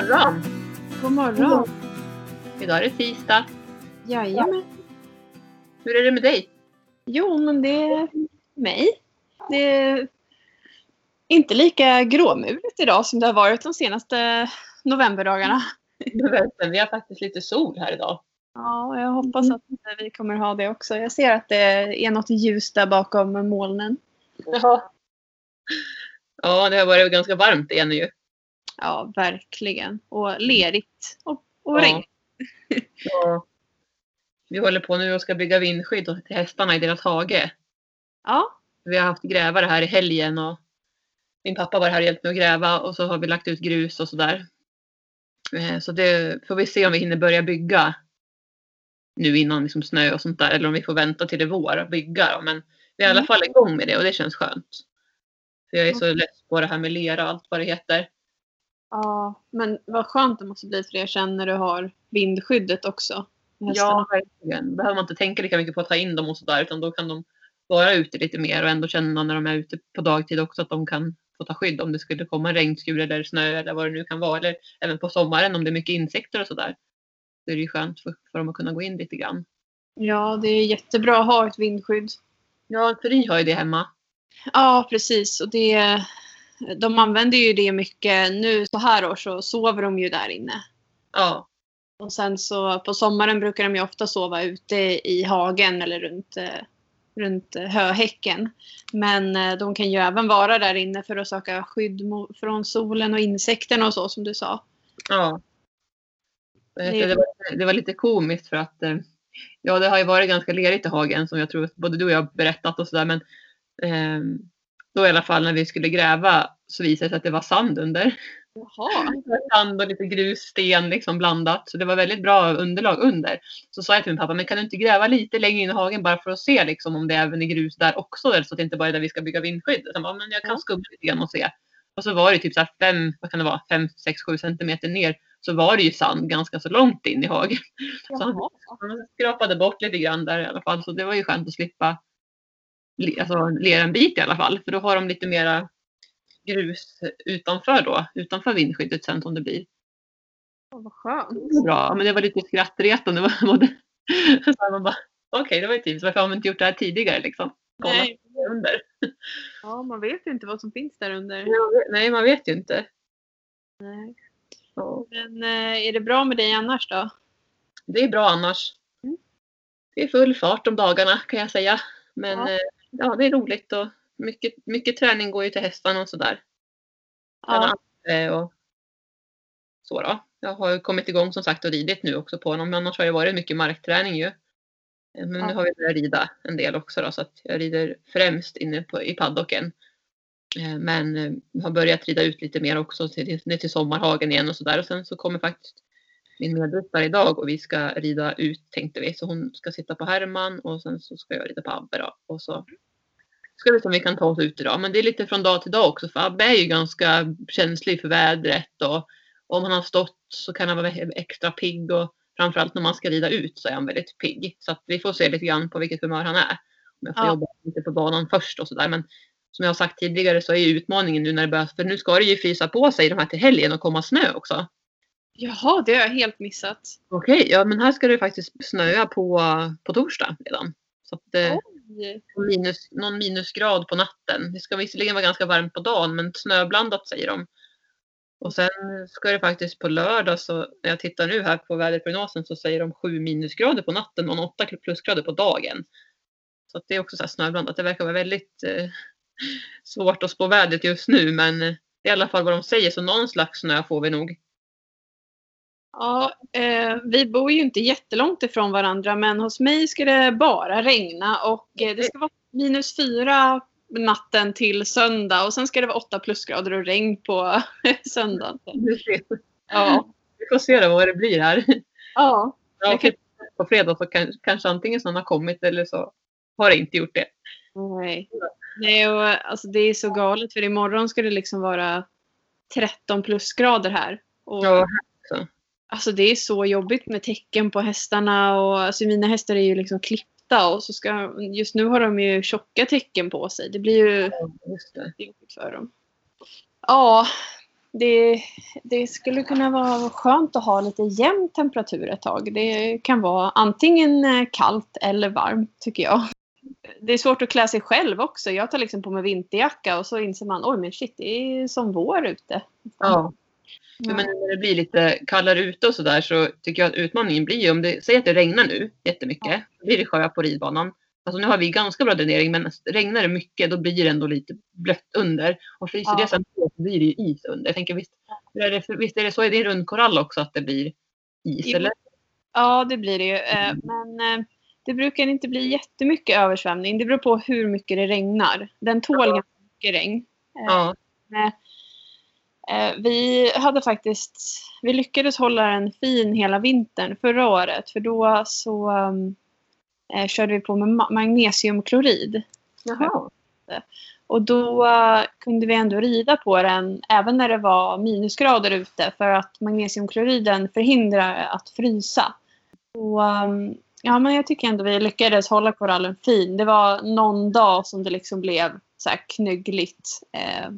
morgon! God morgon! Idag är det tisdag. Jajamän. Hur är det med dig? Jo, men det är mig. Det är inte lika gråmuligt idag som det har varit de senaste novemberdagarna. Vi har faktiskt lite sol här idag. Ja, jag hoppas att vi kommer ha det också. Jag ser att det är något ljus där bakom molnen. Ja. Ja, det har varit ganska varmt igen ju. Ja, verkligen. Och lerigt. Och, och regn. Ja. Vi håller på nu och ska bygga vindskydd till hästarna i deras hage. Ja, Vi har haft grävare här i helgen och min pappa var här och hjälpte mig att gräva och så har vi lagt ut grus och sådär. Eh, Så det får vi se om vi hinner börja bygga nu innan liksom snö och sånt där eller om vi får vänta till det vår och bygga. då. Men vi är i alla Mm. fall igång med det och det känns skönt. För jag är så less på det här med lera och allt vad det heter. Ja, men vad skönt det måste bli för er sen när du har vindskyddet också. Ja, verkligen. Då behöver man inte tänka lika mycket på att ta in dem och sådär utan då kan de vara ute lite mer och ändå känna när de är ute på dagtid också att de kan få ta skydd om det skulle komma en regnskur eller snö eller vad det nu kan vara. Eller även på sommaren om det är mycket insekter och sådär. Då är det ju skönt för, för dem att kunna gå in lite grann. ja, det är jättebra att ha ett vindskydd. Ja, för ni har ju det hemma. Ja, precis. Och det, de använder ju det mycket. Nu så här år så sover de ju där inne. Ja, Och sen så på sommaren brukar de ju ofta sova ute i hagen eller runt, eh, runt eh, höhäcken. Men eh, de kan ju även vara där inne för att söka skydd från solen och insekterna och så som du sa. ja. Det- var, det var lite komiskt för att eh, ja, det har ju varit ganska lerigt i hagen som jag tror både du och jag har berättat och sådär. Men ehm, då i alla fall när vi skulle gräva så visade det sig att det var sand under. Jaha. sand och lite grus, sten liksom blandat. Så det var väldigt bra underlag under. Så sa jag till min pappa, men kan du inte gräva lite längre in i hagen bara för att se liksom, om det även är grus där också? Eller så att det inte bara är där vi ska bygga vindskydd. Så han bara, men jag kan Ja. skubba lite grann och se. Och så var det typ så här fem, vad kan det vara, fem, sex, sju centimeter ner. Så var det ju sand ganska så långt in i hagen. Så han, Jaha. han skrapade bort lite grann där i alla fall. Så det var ju skönt att slippa alltså, lera en bit i alla fall. För då har de lite mera grus utanför då, utanför vindskyddet sen som det blir. Vad skönt. Bra, men det var lite skrattretande. Så man bara, Okej, det var ju typiskt. Varför har man inte gjort det här tidigare liksom? Kolla Nej. under. Ja, man vet ju inte vad som finns där under. Nej, man vet ju inte. Nej. Ja. Men eh, är det bra med dig annars då? Det är bra annars. Mm. Det är full fart om dagarna kan jag säga. Men Ja. Ja, det är roligt och mycket, mycket träning går ju till hästarna och sådär. Ja. Eh, Och så då. Jag har kommit igång som sagt och ridit nu också på honom. Men annars har det varit mycket markträning ju. Eh, Men Ja. nu har vi börjat rida en del också då, så att jag rider främst inne på, i paddocken. Eh, Men har börjat rida ut lite mer också till, ner till sommarhagen igen och sådär. Och sen så kommer faktiskt min medryttare idag och vi ska rida ut tänkte vi. Så hon ska sitta på Herman och sen så ska jag rida på Abbe då. Och så ska vi se om vi kan ta oss ut idag. Men det är lite från dag till dag också för Abbe är ju ganska känslig för vädret och om han har stått så kan han vara extra pigg och framförallt när man ska rida ut så är han väldigt pigg. Så vi får se lite grann på vilket humör han är. Om jag får Ja. jobba lite på banan först och sådär. Men som jag har sagt tidigare så är ju utmaningen nu när det börjar, för nu ska det ju frysa på sig de här till helgen och komma snö också. Jaha, det har jag helt missat. Okej, ja men här ska det faktiskt snöa på, på torsdag redan. Så att, eh, minus, någon minusgrad på natten. Det ska visserligen vara ganska varmt på dagen men snöblandat säger de. Och sen ska det faktiskt på lördag så när jag tittar nu här på väderprognosen så säger de 7 minusgrader på natten och 8 plusgrader på dagen. Så det är också så här snöblandat. Det verkar vara väldigt eh, svårt att spå vädret just nu men det är i alla fall vad de säger så någon slags snö får vi nog. Ja, eh, vi bor ju inte jättelångt ifrån varandra men hos mig ska det bara regna och eh, det ska vara minus fyra natten till söndag och sen ska det vara åtta plusgrader och regn på söndagen. Ja. Vi får se då vad det blir här. ja. Ja, kan- på fredag så kan, kanske antingen snön har kommit eller så har det inte gjort det. Nej. Nej och, alltså, det är så galet för imorgon ska det liksom vara 13 plusgrader här. Och, Ja, Alltså det är så jobbigt med tecken på hästarna och alltså mina hästar är ju liksom klippta och så ska, just nu har de ju tjocka tecken på sig. Det blir ju jobbigt för dem. Ja, det, det skulle kunna vara skönt att ha lite jämn temperatur ett tag. Det kan vara antingen eh, kallt eller varmt tycker jag. Det är svårt att klä sig själv också. Jag tar liksom på mig vinterjacka och så inser man oj men shit det är som vår ute. Ja. Ja. Men när det blir lite kallare ute och sådär så tycker jag att utmaningen blir ju om det, säg att det regnar nu jättemycket, ja. då blir det sjö på ridbanan. Alltså nu har vi ganska bra dränering men regnar det mycket då blir det ändå lite blött under. Och fryser ja. det sen så blir det ju is under. Jag tänker visst, är det, visst är det så i din rundkorall också att det blir is jo. eller? Ja det blir det ju. Eh, men eh, det brukar inte bli jättemycket översvämning. Det beror på hur mycket det regnar. Den tål ja. ganska mycket regn. Eh, ja. Vi hade faktiskt, vi lyckades hålla den fin hela vintern förra året för då så um, eh, körde vi på med magnesiumklorid. Jaha. Och då uh, kunde vi ändå rida på den även när det var minusgrader ute för att magnesiumkloriden förhindrar att frysa. Och, um, ja, men jag tycker ändå vi lyckades hålla korallen fin. Det var någon dag som det liksom blev så här knöggligt. Eh.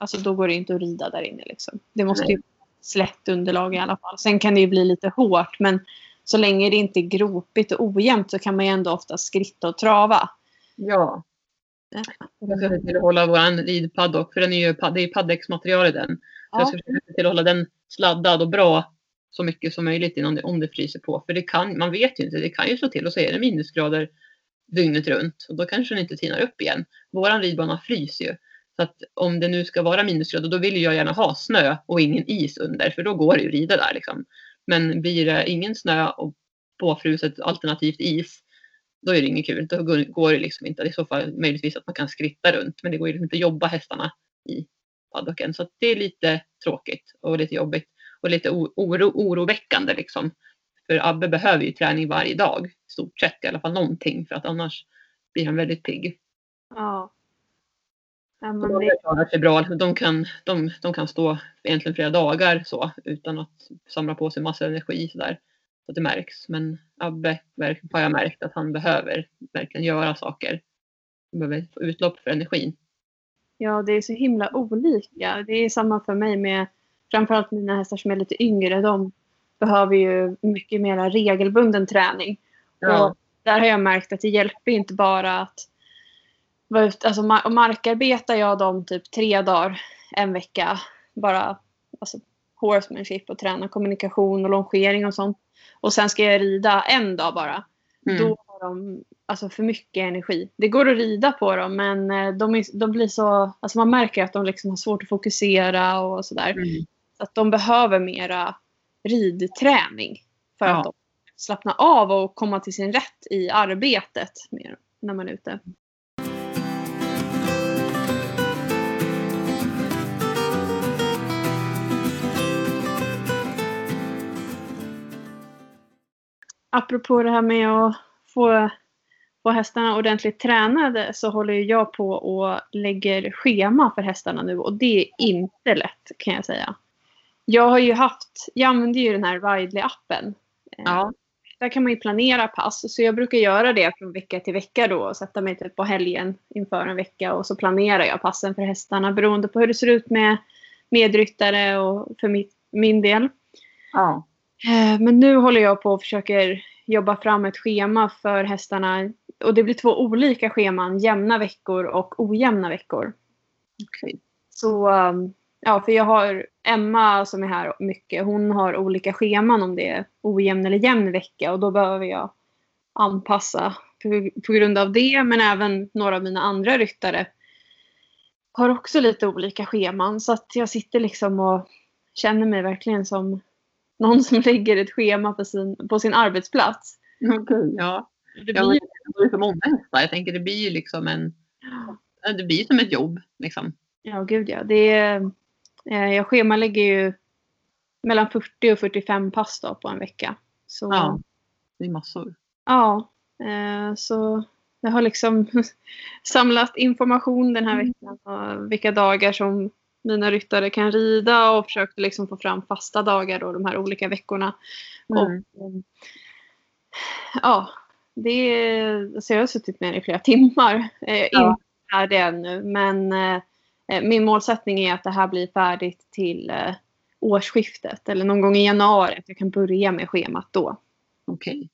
Alltså då går det inte att rida där inne. Liksom. Det måste Nej. ju slätt underlag i alla fall. Sen kan det ju bli lite hårt men så länge det inte är gropigt och ojämnt så kan man ju ändå ofta skritta och trava. Ja. Jag ska se till att hålla vår ridpaddock, för den är ju, det är paddexmaterial i den. Så ja. jag ska försöka till att hålla den sladdad och bra så mycket som möjligt innan det, om det fryser på. För det kan, man vet ju inte, det kan ju slå till och så är det minusgrader dygnet runt och då kanske den inte tinar upp igen. Våran ridbana fryser ju. Så att om det nu ska vara minusgrader då vill jag gärna ha snö och ingen is under för då går det ju att rida där liksom. Men blir det ingen snö och påfruset alternativt is, då är det inget kul. Då går det liksom inte. I så fall möjligtvis att man kan skritta runt, men det går ju liksom inte att jobba hästarna i paddocken. Så det är lite tråkigt och lite jobbigt och lite oro, oroväckande liksom. För Abbe behöver ju träning varje dag, i stort sett i alla fall någonting, för att annars blir han väldigt pigg. Ja. Ja, men de sig bra. De kan, de, de kan stå egentligen flera dagar så utan att samla på sig massa energi. Så att det märks. Men Abbe har jag märkt att han behöver verkligen göra saker. Han behöver få utlopp för energin. Ja, det är så himla olika. Det är samma för mig med framförallt mina hästar som är lite yngre. De behöver ju mycket mer regelbunden träning. Ja. Och där har jag märkt att det hjälper inte bara att var ute, alltså markarbetar jag dem typ tre dagar en vecka. Bara alltså, horsemanship och träna kommunikation och longering och sånt. Och sen ska jag rida en dag bara. Mm. Då har de alltså, för mycket energi. Det går att rida på dem men eh, de, är, de blir så, alltså man märker att de liksom har svårt att fokusera och sådär. Mm. Så att de behöver mera ridträning för ja. att de slappna av och komma till sin rätt i arbetet när man är ute. Apropå det här med att få, få hästarna ordentligt tränade så håller jag på och lägger schema för hästarna nu och det är inte lätt kan jag säga. Jag har ju haft, jag använder ju den här Ridley-appen. Ja. Där kan man ju planera pass så jag brukar göra det från vecka till vecka då och sätta mig typ på helgen inför en vecka och så planerar jag passen för hästarna beroende på hur det ser ut med medryttare och för mitt, min del. Ja. Eh, men nu håller jag på och försöker jobba fram ett schema för hästarna. Och det blir två olika scheman, jämna veckor och ojämna veckor. Okay. Så um, ja, för jag har Emma som är här mycket. Hon har olika scheman om det är ojämn eller jämn vecka och då behöver jag anpassa på, på grund av det. Men även några av mina andra ryttare har också lite olika scheman så att jag sitter liksom och känner mig verkligen som någon som lägger ett schema på sin, på sin arbetsplats. Okay, ja. Det blir ja, det är för många hästar. Jag tänker det blir ju liksom en... Det blir som ett jobb. Liksom. Ja, gud ja. Det är, eh, jag schemalägger ju mellan 40 och 45 pass då på en vecka. Så, ja, det är massor. Ja, eh, så jag har liksom samlat information den här mm. veckan. Och vilka dagar som mina ryttare kan rida och försökte liksom få fram fasta dagar då, de här olika veckorna. Mm. Och, ja, det alltså jag har suttit med i flera timmar. Eh, ja. Inte är det ännu men eh, eh, min målsättning är att det här blir färdigt till eh, årsskiftet eller någon gång i januari. Att jag kan börja med schemat då. Okej.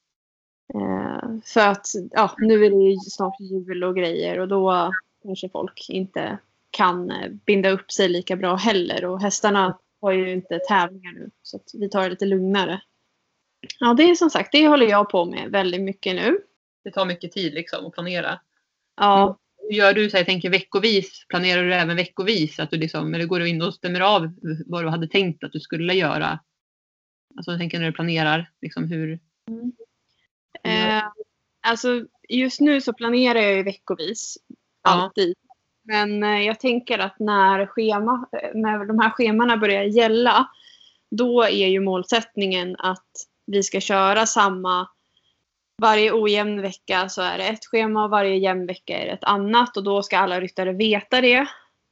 Eh, för att ja, nu är det ju snart jul och grejer och då kanske folk inte kan eh, binda upp sig lika bra heller. Och hästarna har ju inte tävlingar nu så vi tar det lite lugnare. Ja, det är som sagt, det håller jag på med väldigt mycket nu. Det tar mycket tid liksom att planera. Ja, Hur gör du så här, jag tänker veckovis? Planerar du även veckovis? Att du liksom, eller går du in och stämmer av vad du hade tänkt att du skulle göra? Alltså jag tänker när du planerar, liksom hur? eh, alltså just nu så planerar jag ju veckovis. Ja. Alltid. Men eh, jag tänker att när, schema, eh, när de här schemana börjar gälla då är ju målsättningen att vi ska köra samma varje ojämn vecka så är det ett schema och varje jämn vecka är det ett annat och då ska alla ryttare veta det.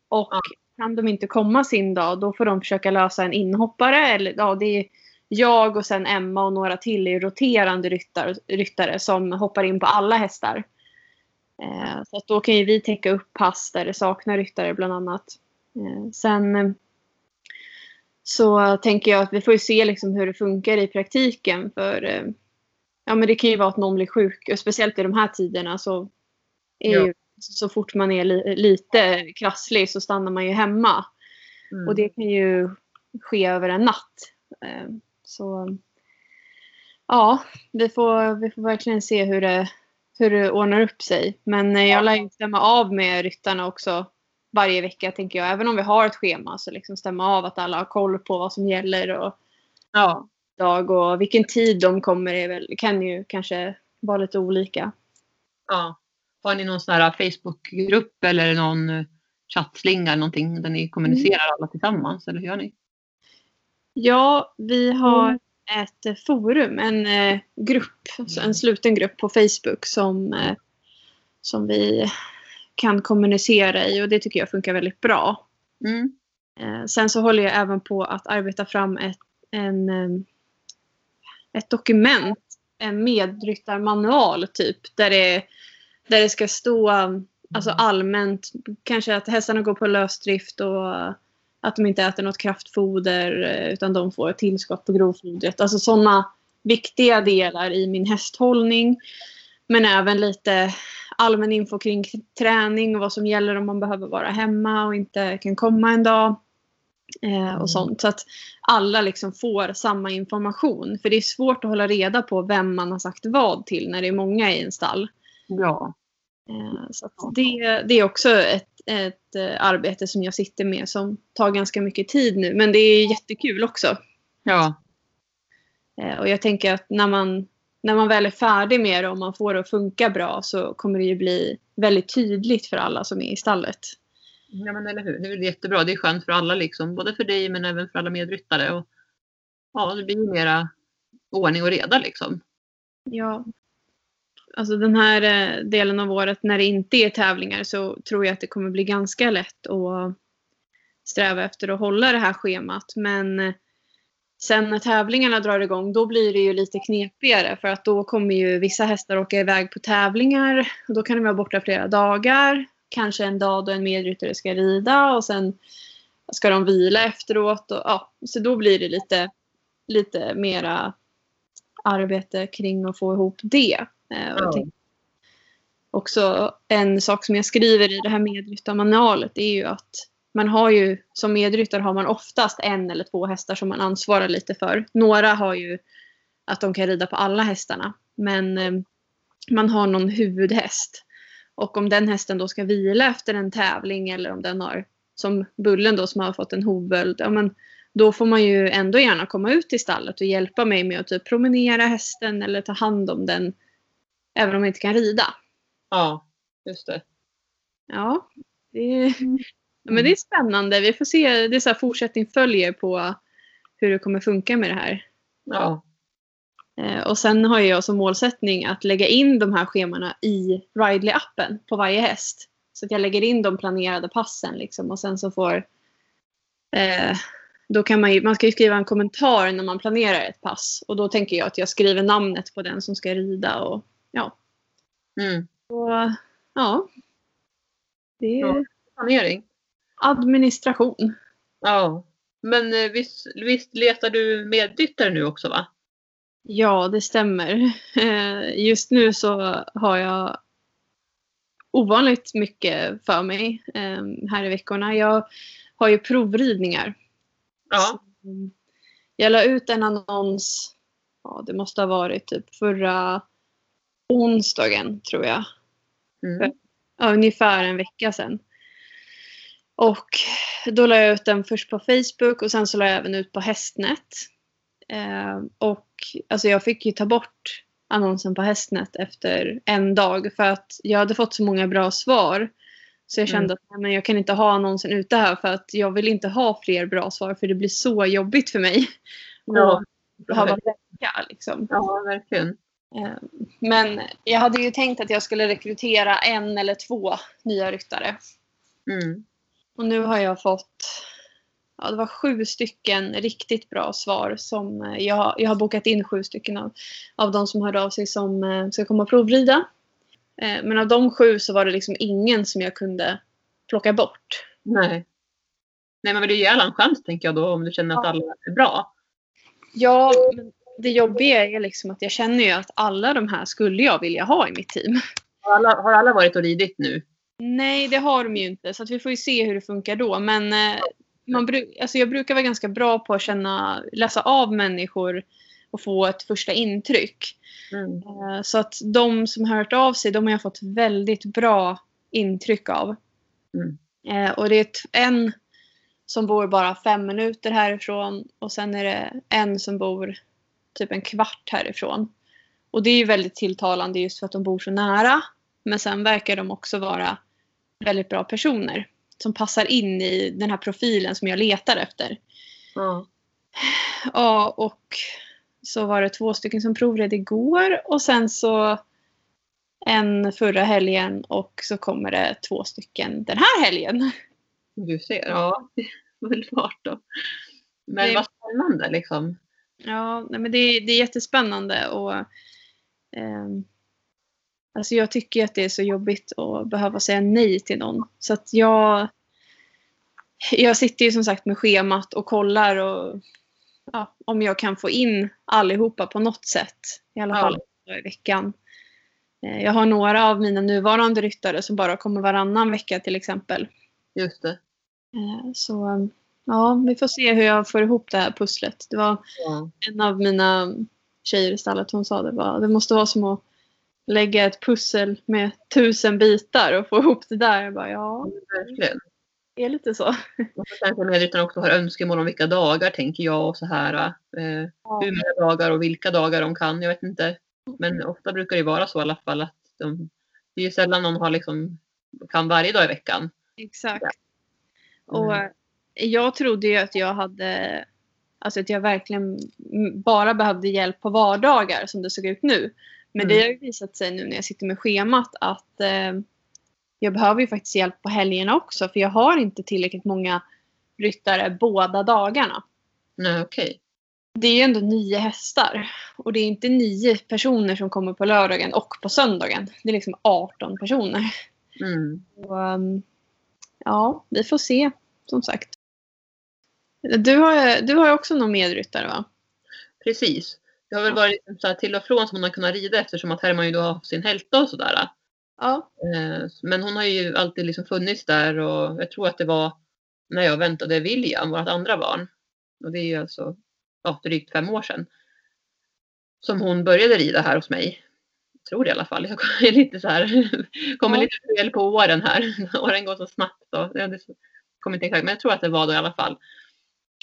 Och Ja. kan de inte komma sin dag då får de försöka lösa en inhoppare. Eller, ja, det är jag och sen Emma och några till är roterande ryttare, ryttare som hoppar in på alla hästar. Eh, så då kan ju vi täcka upp pass där det saknar ryttare bland annat. Eh, sen eh, så tänker jag att vi får ju se liksom hur det funkar i praktiken. För ja, men det kan ju vara att någon blir sjuk. Och speciellt i de här tiderna så är Ja. ju, så fort man är li, lite krasslig så stannar man ju hemma. Mm. Och det kan ju ske över en natt. Så ja, vi får, vi får verkligen se hur det, hur det ordnar upp sig. Men eh, jag lär ju stämma av med ryttarna också varje vecka tänker jag. Även om vi har ett schema så liksom stämma av att alla har koll på vad som gäller och Ja, dag och vilken tid de kommer är väl, kan ju kanske vara lite olika. ja. Har ni någon sån här Facebookgrupp eller någon eh, chattslinga eller någonting där ni kommunicerar alla tillsammans? Eller hur gör ni? Ja, vi har ett forum, en eh, grupp, alltså en sluten grupp på Facebook som, eh, som vi kan kommunicera i och det tycker jag funkar väldigt bra. Mm. Eh, sen så håller jag även på att arbeta fram ett, en, ett dokument, en medryttarmanual typ, där det, där det ska stå alltså allmänt, kanske att hästarna går på lösdrift och att de inte äter något kraftfoder eh, utan de får ett tillskott på grovfodret. Alltså sådana viktiga delar i min hästhållning. Men även lite allmän info kring träning och vad som gäller om man behöver vara hemma och inte kan komma en dag. Eh, och sånt. Så att alla liksom får samma information. För det är svårt att hålla reda på vem man har sagt vad till när det är många i en stall. Ja. Eh, så det, det är också ett, ett eh, arbete som jag sitter med som tar ganska mycket tid nu. Men det är jättekul också. Ja. Eh, och jag tänker att när man, när man väl är färdig med det och man får det att funka bra så kommer det ju bli väldigt tydligt för alla som är i stallet. Ja men eller hur. Det är jättebra. Det är skönt för alla liksom. Både för dig men även för alla medryttare. Och, ja, det blir ju mera ordning och reda liksom. Ja. Alltså den här eh, delen av året när det inte är tävlingar så tror jag att det kommer bli ganska lätt att sträva efter att hålla det här schemat. Men eh, sen när tävlingarna drar igång då blir det ju lite knepigare för att då kommer ju vissa hästar åka iväg på tävlingar och då kan de vara borta flera dagar. Kanske en dag då en medryttare ska rida och sen ska de vila efteråt. Och, ja, så då blir det lite, lite mera arbete kring att få ihop det. Eh, Ja. Också en sak som jag skriver i det här medryttarmanualet är ju att man har ju som medryttare har man oftast en eller två hästar som man ansvarar lite för. Några har ju att de kan rida på alla hästarna. Men eh, man har någon huvudhäst. Och om den hästen då ska vila efter en tävling eller om den har som Bullen då som har fått en hovböld. Ja, men då får man ju ändå gärna komma ut till stallet och hjälpa mig med att typ promenera hästen eller ta hand om den. Även om jag inte kan rida. Ja, just det. Ja, det är, men det är spännande. Vi får se. Det är så här fortsättning följer på hur det kommer funka med det här. Ja. Eh, och sen har jag som målsättning att lägga in de här schemana i Ridley-appen på varje häst. Så att jag lägger in de planerade passen liksom och sen så får eh, då kan man ju, man ska ju skriva en kommentar när man planerar ett pass och då tänker jag att jag skriver namnet på den som ska rida och ja. Mm. Och, ja. Det är, Ja. Planering. administration. Ja. Men eh, visst, visst letar du medryttare nu också va? Ja, det stämmer. Eh, Just nu så har jag ovanligt mycket för mig eh, här i veckorna. Jag har ju provridningar. Ja. Mm. Jag la ut en annons, ja, det måste ha varit typ förra onsdagen tror jag. Mm. Ja, ungefär en vecka sedan. Och då la jag ut den först på Facebook och sen så la jag även ut på Hästnet. Eh, och alltså jag fick ju ta bort annonsen på Hästnet efter en dag för att jag hade fått så många bra svar. Så jag kände Mm. att nej, men jag kan inte ha annonsen ute här för att jag vill inte ha fler bra svar för det blir så jobbigt för mig. Ja. att behöva välja liksom. ja, verkligen. Eh, Men jag hade ju tänkt att jag skulle rekrytera en eller två nya ryttare. Mm. Och nu har jag fått ja, det var sju stycken riktigt bra svar. Som eh, jag, jag har bokat in sju stycken av, av de som hörde av sig som eh, ska komma och provrida. Eh, Men av de sju så var det liksom ingen som jag kunde plocka bort. Nej. Nej, men vill du ge alla en chans tänker jag då om du känner att alla är bra. Ja, men det jobbiga är liksom att jag känner ju att alla de här skulle jag vilja ha i mitt team. Har alla, har alla varit och ridit nu? Nej, det har de ju inte. Så att vi får ju se hur det funkar då. Men eh, man bru- alltså jag brukar vara ganska bra på att känna, läsa av människor och få ett första intryck. Mm. Eh, så att de som har hört av sig, de har jag fått väldigt bra intryck av. Mm. Eh, och det är t- en som bor bara fem minuter härifrån och sen är det en som bor typ en kvart härifrån. Och det är ju väldigt tilltalande just för att de bor så nära. Men sen verkar de också vara väldigt bra personer som passar in i den här profilen som jag letar efter. Ja. Ja, och så var det två stycken som provred igår och sen så en förra helgen och så kommer det två stycken den här helgen. Du ser, ja. Fart då. Men Det- vad spännande liksom. Ja, nej, men det, är- det är jättespännande och ehm, alltså jag tycker att det är så jobbigt att behöva säga nej till någon. Så att jag, jag sitter ju som sagt med schemat och kollar och, ja, om jag kan få in allihopa på något sätt. I alla Ja. fall dag i veckan. Eh, Jag har några av mina nuvarande ryttare som bara kommer varannan vecka till exempel. Just det. Eh, Så ja, vi får se hur jag får ihop det här pusslet. Det var Ja. en av mina tjejer i stallet hon sa det var det måste vara som att lägga ett pussel med tusen bitar och få ihop det där. Jag bara ja, Verkligen. det är lite så. Och så kanske medryttarna också har önskemål om vilka dagar tänker jag och så här. Eh, hur många dagar och vilka dagar de kan. Jag vet inte. Men ofta brukar det vara så i alla fall att de, det är ju sällan någon har liksom, kan varje dag i veckan. Exakt. Mm. Och eh, jag trodde ju att jag hade Alltså att jag verkligen bara behövde hjälp på vardagar som det såg ut nu. Men Mm. det har ju visat sig nu när jag sitter med schemat att eh, jag behöver ju faktiskt hjälp på helgerna också för jag har inte tillräckligt många ryttare båda dagarna. Nej, okej. Det är ju ändå nio hästar. Och det är inte nio personer som kommer på lördagen och på söndagen. Det är liksom 18 personer. Mm. Och, um, ja, vi får se som sagt. Du har, du har också någon medryttare va? Precis. Det har väl varit liksom så här till och från som hon har kunnat rida eftersom att Herman ju då har sin hälta och sådär. Ja. Eh, Men hon har ju alltid liksom funnits där och jag tror att det var när jag väntade William, vårt andra barn. Och det är ju alltså ja, drygt fem år sedan. Som hon började rida här hos mig. Jag tror det i alla fall. Jag är lite så här, kommer Ja. lite fel på åren här. Åren går så snabbt. Då. Jag kommer inte exakt, men jag tror att det var då i alla fall.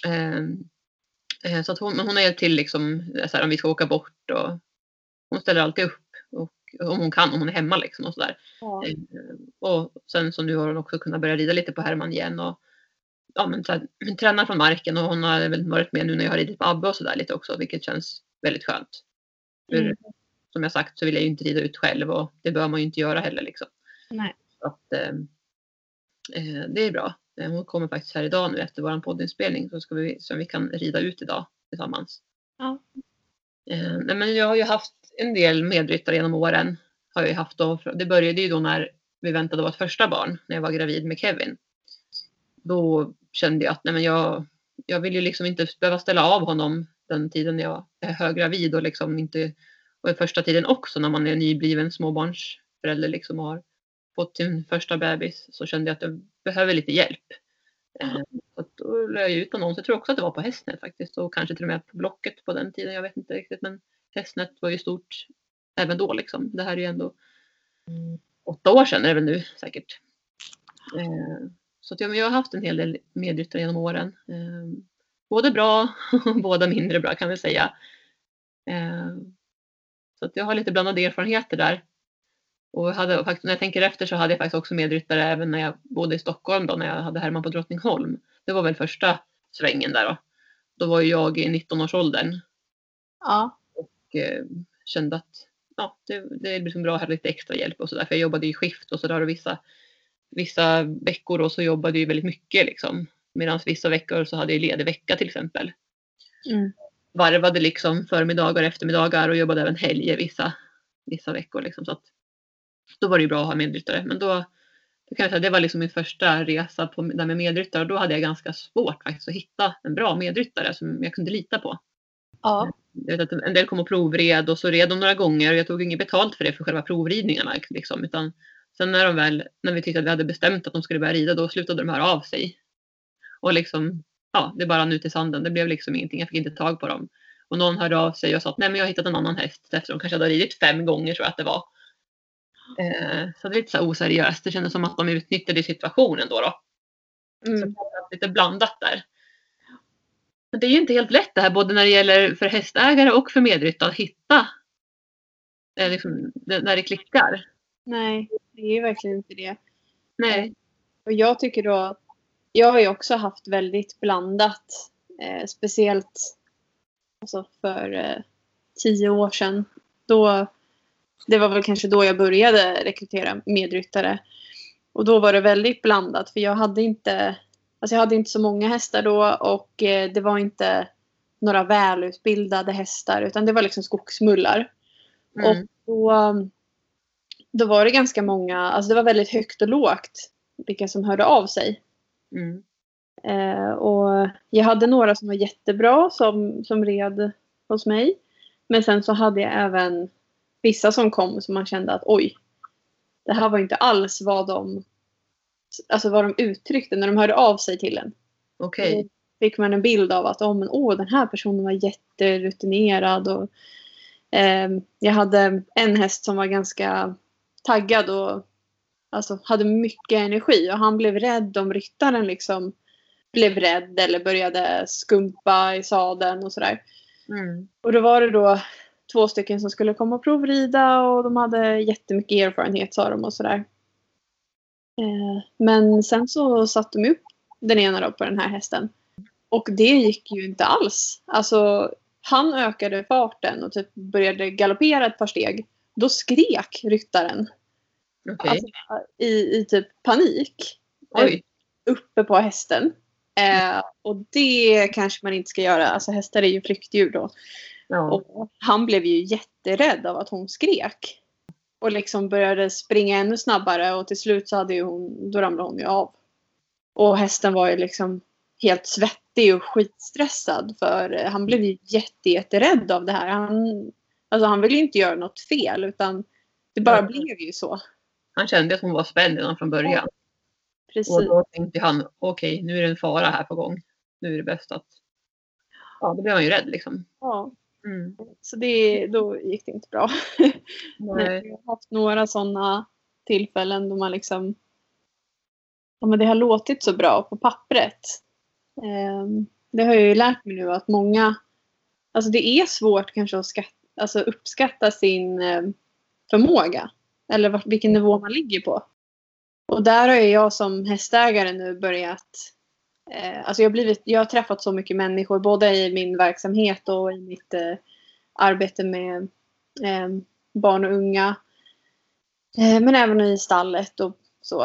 Ehm, eh, Så att hon, hon har hjälpt till liksom, så här, om vi ska åka bort och hon ställer alltid upp. Och, om hon kan, om hon är hemma liksom och sådär. ja. Eh, Och sen så nu har hon också kunnat börja rida lite på Herman igen och ja, men, så här, men tränar från marken och hon har väl varit med nu när jag har ridit på Abbe och sådär lite också vilket känns väldigt skönt. För, Mm. Som jag sagt så vill jag ju inte rida ut själv och det bör man ju inte göra heller liksom. Nej. Så att, eh, eh, det är bra. Hon kommer faktiskt här idag nu efter vår poddinspelning så ska vi så vi kan rida ut idag tillsammans. Ja. Eh, nej, men jag har ju haft en del medryttare genom åren. Har jag haft då. Det började ju då när vi väntade vårt första barn när jag var gravid med Kevin. då kände jag att nej men jag, jag vill ju liksom inte behöva ställa av honom den tiden jag är höggravid och liksom inte och första tiden också när man är nybliven småbarnsförälder liksom och har fått sin första bebis så kände jag att jag behöver lite hjälp. Eh, så då la jag ut annons. Jag tror också att det var på Hästnet faktiskt och kanske till och med på Blocket på den tiden. Jag vet inte riktigt men Hästnet var ju stort även då liksom. Det här är ju ändå åtta år sedan är det väl nu säkert. Eh, så att jag, jag har haft en hel del medryttare genom åren. Eh, både bra och båda mindre bra kan vi säga. Eh, så att jag har lite blandade erfarenheter där. Och hade, faktiskt, när jag tänker efter så hade jag faktiskt också medryttare även när jag bodde i Stockholm då när jag hade Herman på Drottningholm. Det var väl första svängen där då. Då var jag i 19-årsåldern Ja. och eh, kände att ja, det, det är liksom bra att ha lite extra hjälp och sådär. För jag jobbade i skift och sådär och vissa, vissa veckor då så jobbade jag väldigt mycket liksom. Medan vissa veckor så hade jag ledig vecka till exempel. Mm. Varvade liksom förmiddagar och eftermiddagar och jobbade även helger vissa, vissa veckor liksom. Så att, då var det ju bra att ha medryttare. Men då, då kan jag säga, det var liksom min första resa på, där med medryttare och då hade jag ganska svårt faktiskt att hitta en bra medryttare som jag kunde lita på. Ja. Jag vet att en del kom och provred och så red de några gånger och jag tog inget betalt för det för själva provridningarna. Liksom, utan sen när de väl, när vi tyckte att vi hade bestämt att de skulle börja rida, då slutade de höra av sig. Och liksom, ja, det bara nu till sanden. Det blev liksom ingenting. Jag fick inte tag på dem. Och någon hörde av sig och sa att nej men jag har hittat en annan häst efter de kanske hade ridit fem gånger tror jag att det var. Eh, så det är lite så oseriöst. Det kändes som att de utnyttjade situationen då. då. Så Mm. det var lite blandat där. Men det är ju inte helt lätt det här både när det gäller för hästägare och för medryttare att hitta eh, liksom, när det klickar. Nej, det är verkligen inte det. Nej. Och jag tycker då jag har ju också haft väldigt blandat. Eh, speciellt alltså för eh, tio år sedan. Då, det var väl kanske då jag började rekrytera medryttare. Och då var det väldigt blandat för jag hade inte, alltså jag hade inte så många hästar då och eh, det var inte några välutbildade hästar utan det var liksom skogsmullar. Mm. Och då, då var det ganska många, alltså det var väldigt högt och lågt vilka som hörde av sig. Mm. Eh, och jag hade några som var jättebra som, som red hos mig. Men sen så hade jag även vissa som kom som man kände att oj, det här var inte alls vad de, alltså vad de uttryckte när de hörde av sig till en. Okej. Då fick man en bild av att oh, men, åh, den här personen var jätterutinerad. Och, ehm, jag hade en häst som var ganska taggad och alltså, hade mycket energi. Och han blev rädd om ryttaren liksom blev rädd eller började skumpa i sadeln och sådär. Mm. Och då var det då två stycken som skulle komma och provrida och de hade jättemycket erfarenhet sa de och sådär. Eh, men sen så satte de upp den ena då på den här hästen. Och det gick ju inte alls. Alltså han ökade farten och typ började galoppera ett par steg. Då skrek ryttaren Okej. alltså, i, i typ panik Oj. uppe på hästen. Eh, och det kanske man inte ska göra. Alltså hästar är ju flyktdjur då. Ja. Och han blev ju jätterädd av att hon skrek. Och liksom började springa ännu snabbare och till slut så hade ju hon, då ramlade hon ju av. Och hästen var ju liksom helt svettig och skitstressad för eh, han blev ju jätte, jätterädd av det här. Han, alltså han ville ju inte göra något fel utan det bara Ja. blev ju så. Han kände att hon var spänd redan från början. Precis. Och då tänkte han, okej nu är det en fara här på gång. Nu är det bäst att... Ja, då blev han ju rädd liksom. Ja, Mm. så det, då gick det inte bra. Nej, jag har haft några sådana tillfällen då man liksom ja, men det har låtit så bra på pappret. Ehm, det har jag ju lärt mig nu att många, alltså det är svårt kanske att skatta, alltså uppskatta sin eh, förmåga. Eller vilken nivå man ligger på. Och där har jag som hästägare nu börjat eh, Alltså jag, har blivit, jag har träffat så mycket människor både i min verksamhet och i mitt eh, arbete med eh, barn och unga. Eh, men även i stallet och så.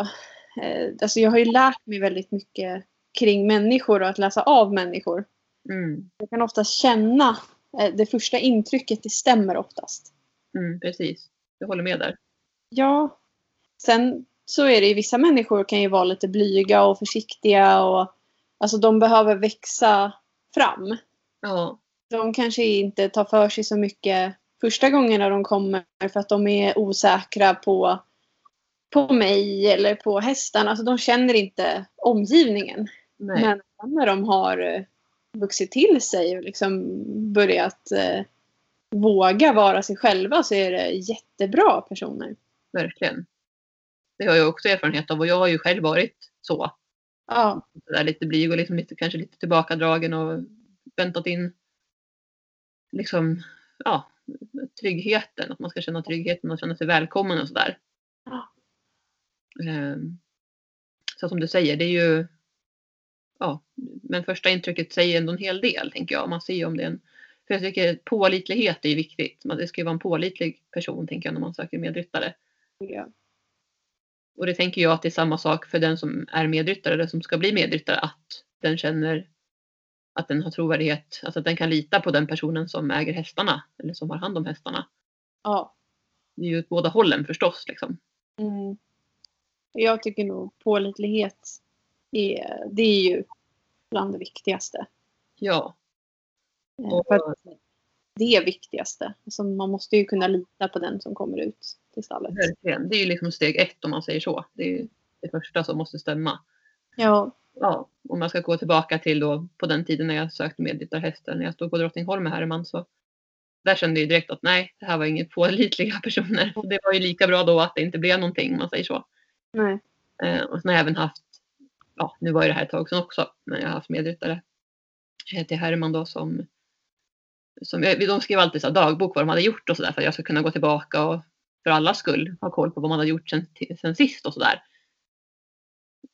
Eh, alltså jag har ju lärt mig väldigt mycket kring människor och att läsa av människor. Mm. Jag kan oftast känna eh, det första intrycket, det stämmer oftast. Mm, precis. Jag håller med där. Ja. Sen så är det ju vissa människor kan ju vara lite blyga och försiktiga och alltså de behöver växa fram. Ja, De kanske inte tar för sig så mycket första gången när de kommer för att de är osäkra på, på mig eller på hästarna. Alltså de känner inte omgivningen. nej. Men när de har eh, vuxit till sig och liksom börjat eh, våga vara sig själva så är det jättebra personer. verkligen. Det har jag också erfarenhet av och jag har ju själv varit så. Ja, där lite blyg och liksom lite, kanske lite tillbakadragen och väntat in liksom, ja, tryggheten. Att man ska känna tryggheten och känna sig välkommen och sådär. Ja. Ehm, Så som du säger, det är ju ja, men första intrycket säger ändå en hel del tänker jag. Man ser ju om det är en för jag tycker pålitlighet är ju viktigt. Man- Det ska ju vara en pålitlig person tänker jag när man söker medryttare. ja. Och det tänker jag att det är samma sak för den som är medryttare eller som ska bli medryttare. Att den känner att den har trovärdighet. Alltså att den kan lita på den personen som äger hästarna. Eller som har hand om hästarna. ja. Det är ju åt båda hållen förstås. Liksom. Mm. Jag tycker nog pålitlighet är, det är ju bland det viktigaste. Ja, Eh, Och- För att det är viktigaste. Alltså man måste ju kunna lita på den som kommer ut till stallet. verkligen. Det är ju liksom steg ett om man säger så. Det är det första som måste stämma. Ja, Ja, om jag ska gå tillbaka till då på den tiden när jag sökte medryttarhästen. När jag stod på Drottningholm med Herman så där kände jag direkt att nej, det här var inget pålitliga personer. Så det var ju lika bra då att det inte blev någonting om man säger så. nej. Eh, och sen har jag även haft, ja nu var ju det här ett tag sedan också, men jag har haft medryttare eh, till Herman då som, som de skrev alltid så dagbok vad de hade gjort och sådär för att jag ska kunna gå tillbaka och för alla skull ha koll på vad man hade gjort sen, sen sist och sådär.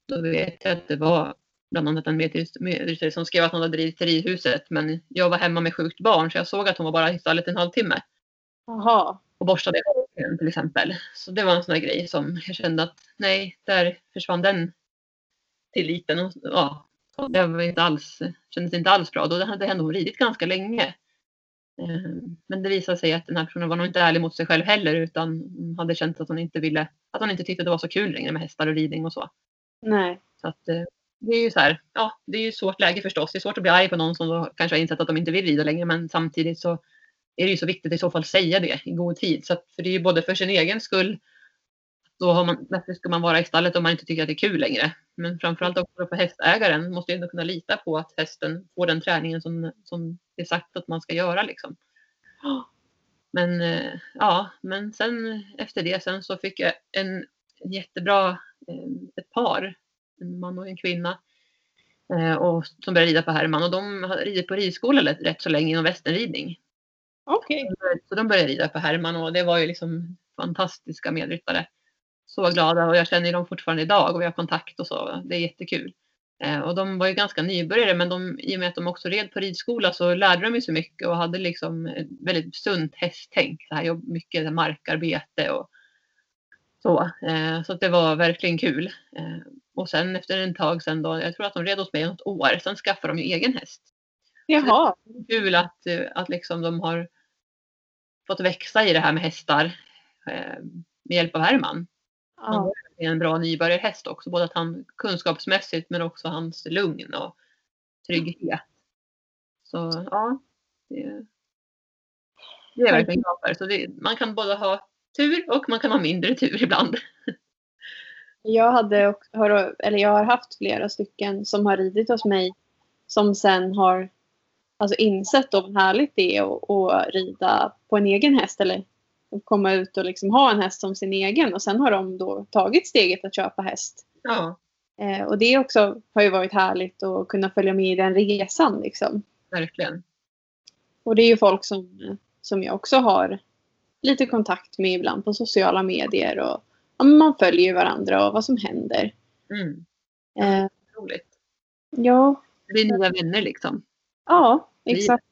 Då vet jag att det var bland annat en medrytt- medryttare som skrev att hon hade ridit till ridhuset men jag var hemma med sjukt barn så jag såg att hon var bara i stallet en halvtimme Jaha. och borstade håret till exempel. Så det var en sån där grej som jag kände att nej, där försvann den tilliten. Och, ja, det var inte alls, kändes inte alls bra. Då hade ändå ridit ganska länge. Eh, Men det visade sig att den här personen var nog inte ärlig mot sig själv heller utan hade känt att hon inte ville, att hon inte tyckte det var så kul längre med hästar och ridning och så. Nej. Så att eh, det är ju så här, ja, det är ju svårt läge förstås. Det är svårt att bli arg på någon som då kanske har insett att de inte vill rida längre men samtidigt så är det ju så viktigt att i så fall säga det i god tid. Så att, för det är ju både för sin egen skull, då har man, varför ska man vara i stallet om man inte tycker att det är kul längre? Men framförallt också för hästägaren måste ju ändå kunna lita på att hästen får den träningen som, som det är sagt att man ska göra liksom. Men eh, ja, men sen efter det sen så fick jag en, en jättebra, eh, ett par, en man och en kvinna, eh, och, som började rida på Herman och de har ridit på ridskola rätt, så länge inom västernridning. Okej. Så de började rida på Herman och det var ju liksom fantastiska medryttare. Så glada och jag känner ju dem fortfarande idag och vi har kontakt och så. Det är jättekul. Eh, och de var ju ganska nybörjare men de, i och med att de också red på ridskola så lärde de ju så mycket och hade liksom ett väldigt sunt hästtänk. Så här, mycket markarbete och så. Eh, så det var verkligen kul. Eh, och sen efter en tag sen då, jag tror att de red hos mig något år, sen skaffade de ju egen häst Jaha. kul att, att liksom de har fått växa i det här med hästar med hjälp av Herman. Han var en bra nybörjarhäst också, både att han kunskapsmässigt men också hans lugn och trygghet. Så ja, det, det är jag verkligen glad för. Så det, man kan både ha tur och man kan ha mindre tur ibland. Jag, hade, eller jag har haft flera stycken som har ridit hos mig som sen har alltså insett då hur härligt det är att, att rida på en egen häst eller komma ut och liksom ha en häst som sin egen och sen har de då tagit steget att köpa häst. Ja, Eh, och det också har ju varit härligt att kunna följa med i den resan liksom. verkligen. Och det är ju folk som, som jag också har lite kontakt med ibland på sociala medier och ja, man följer ju varandra och vad som händer. Mm, Eh, roligt. ja, Det blir nya vänner liksom. Ja, exakt.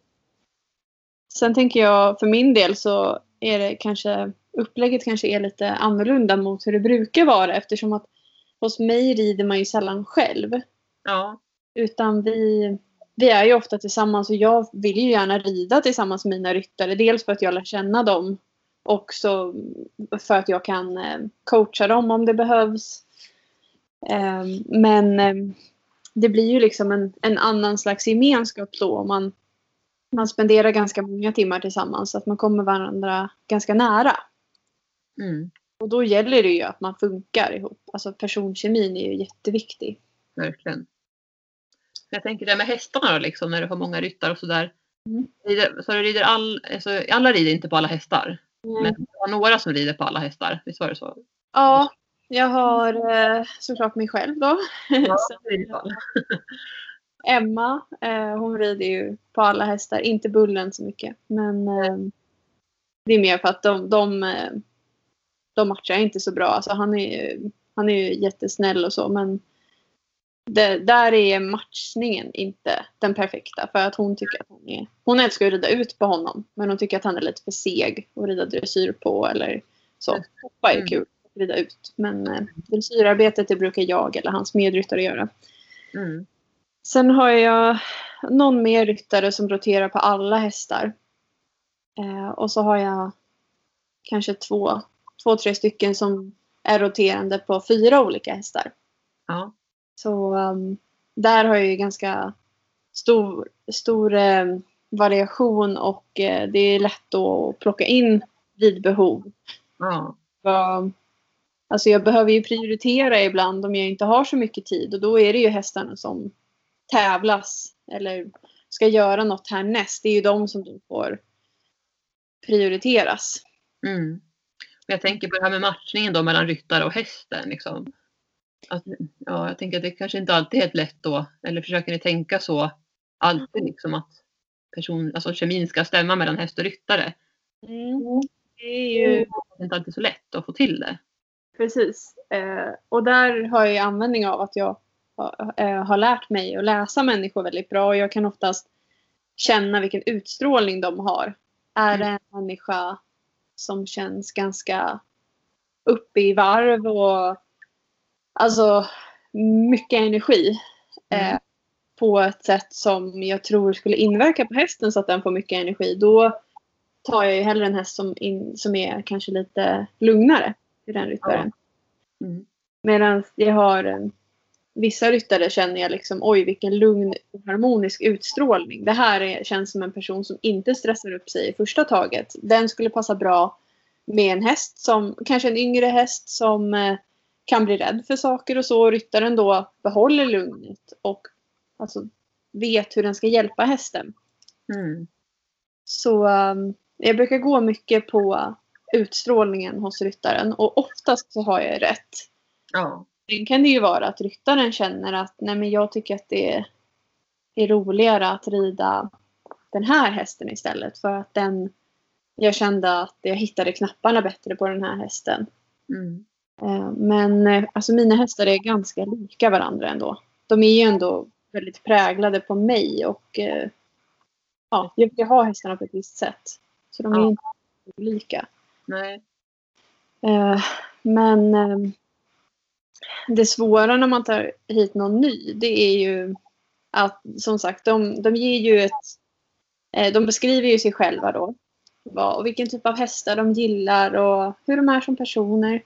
Sen tänker jag för min del så är det kanske upplägget kanske är lite annorlunda mot hur det brukar vara eftersom att hos mig rider man ju sällan själv. Ja, Utan vi, vi är ju ofta tillsammans och jag vill ju gärna rida tillsammans med mina ryttare. Dels för att jag lär känna dem också för att jag kan eh, coacha dem om det behövs. Eh, men eh, det blir ju liksom en, en annan slags gemenskap då om man, man spenderar ganska många timmar tillsammans så att man kommer varandra ganska nära. Mm, Och då gäller det ju att man funkar ihop. Alltså personkemin är ju jätteviktig. verkligen. Jag tänker det med hästarna då, liksom, när du har många ryttare och sådär. Mm. Rider- Så du rider all, alltså, alla rider inte på alla hästar. Men du har några som rider på alla hästar. Visst var det så? Ja, jag har eh, såklart mig själv då. Ja, Emma, eh, hon rider ju på alla hästar. Inte Bullen så mycket. Men eh, det är mer för att de, de, eh, de matchar inte så bra. Alltså, han, är, han är ju jättesnäll och så men det, där är matchningen inte den perfekta. För att hon tycker att han är... Hon älskar att rida ut på honom. Men hon tycker att han är lite för seg att rida dressyr på eller så. Hoppa är Mm. kul att rida ut. Men eh, dressyrarbetet det brukar jag eller hans medryttare göra. Mm. Sen har jag någon mer ryttare som roterar på alla hästar. Eh, och så har jag kanske två, två, tre stycken som är roterande på fyra olika hästar. Ja. Så um, där har jag ju ganska stor, stor eh, variation och eh, det är lätt att plocka in vid behov. Ja. Vad- Alltså jag behöver ju prioritera ibland om jag inte har så mycket tid och då är det ju hästarna som tävlas eller ska göra något härnäst. Det är ju de som då får prioriteras. Mm. Jag tänker på det här med matchningen då mellan ryttare och hästen. Liksom. Att, ja, jag tänker att det kanske inte alltid är helt lätt då. Eller försöker ni tänka så alltid liksom att person, alltså kemin ska stämma mellan häst och ryttare? Det är ju Det är inte alltid så lätt att få till det. Precis. Eh, och där har jag användning av att jag har lärt mig att läsa människor väldigt bra. Och jag kan oftast känna vilken utstrålning de har. Är det en människa som känns ganska uppe i varv och alltså mycket energi. Eh, Mm. på ett sätt som jag tror skulle inverka på hästen så att den får mycket energi. Då tar jag ju hellre en häst som, in, som är kanske lite lugnare till den ryttaren. Mm. Medan jag har eh, vissa ryttare känner jag liksom oj vilken lugn och harmonisk utstrålning. Det här är, känns som en person som inte stressar upp sig i första taget. Den skulle passa bra med en häst som kanske en yngre häst som eh, kan bli rädd för saker och så. Ryttaren då behåller lugnet och alltså, vet hur den ska hjälpa hästen. Mm. Så um, jag brukar gå mycket på utstrålningen hos ryttaren och oftast så har jag rätt. Ja. Sen kan det ju vara att ryttaren känner att nej men jag tycker att det är, roligare att rida den här hästen istället för att den jag kände att jag hittade knapparna bättre på den här hästen. Mm. Eh, Men eh, alltså mina hästar är ganska lika varandra ändå. De är ju ändå väldigt präglade på mig och eh, ja, jag vill ha hästarna på ett visst sätt. Så de är Ja. inte olika. Nej. Men det svåra när man tar hit någon ny det är ju att som sagt de, de ger ju ett eh, de beskriver ju sig själva då. Vad, och vilken typ av hästar de gillar och hur de är som personer.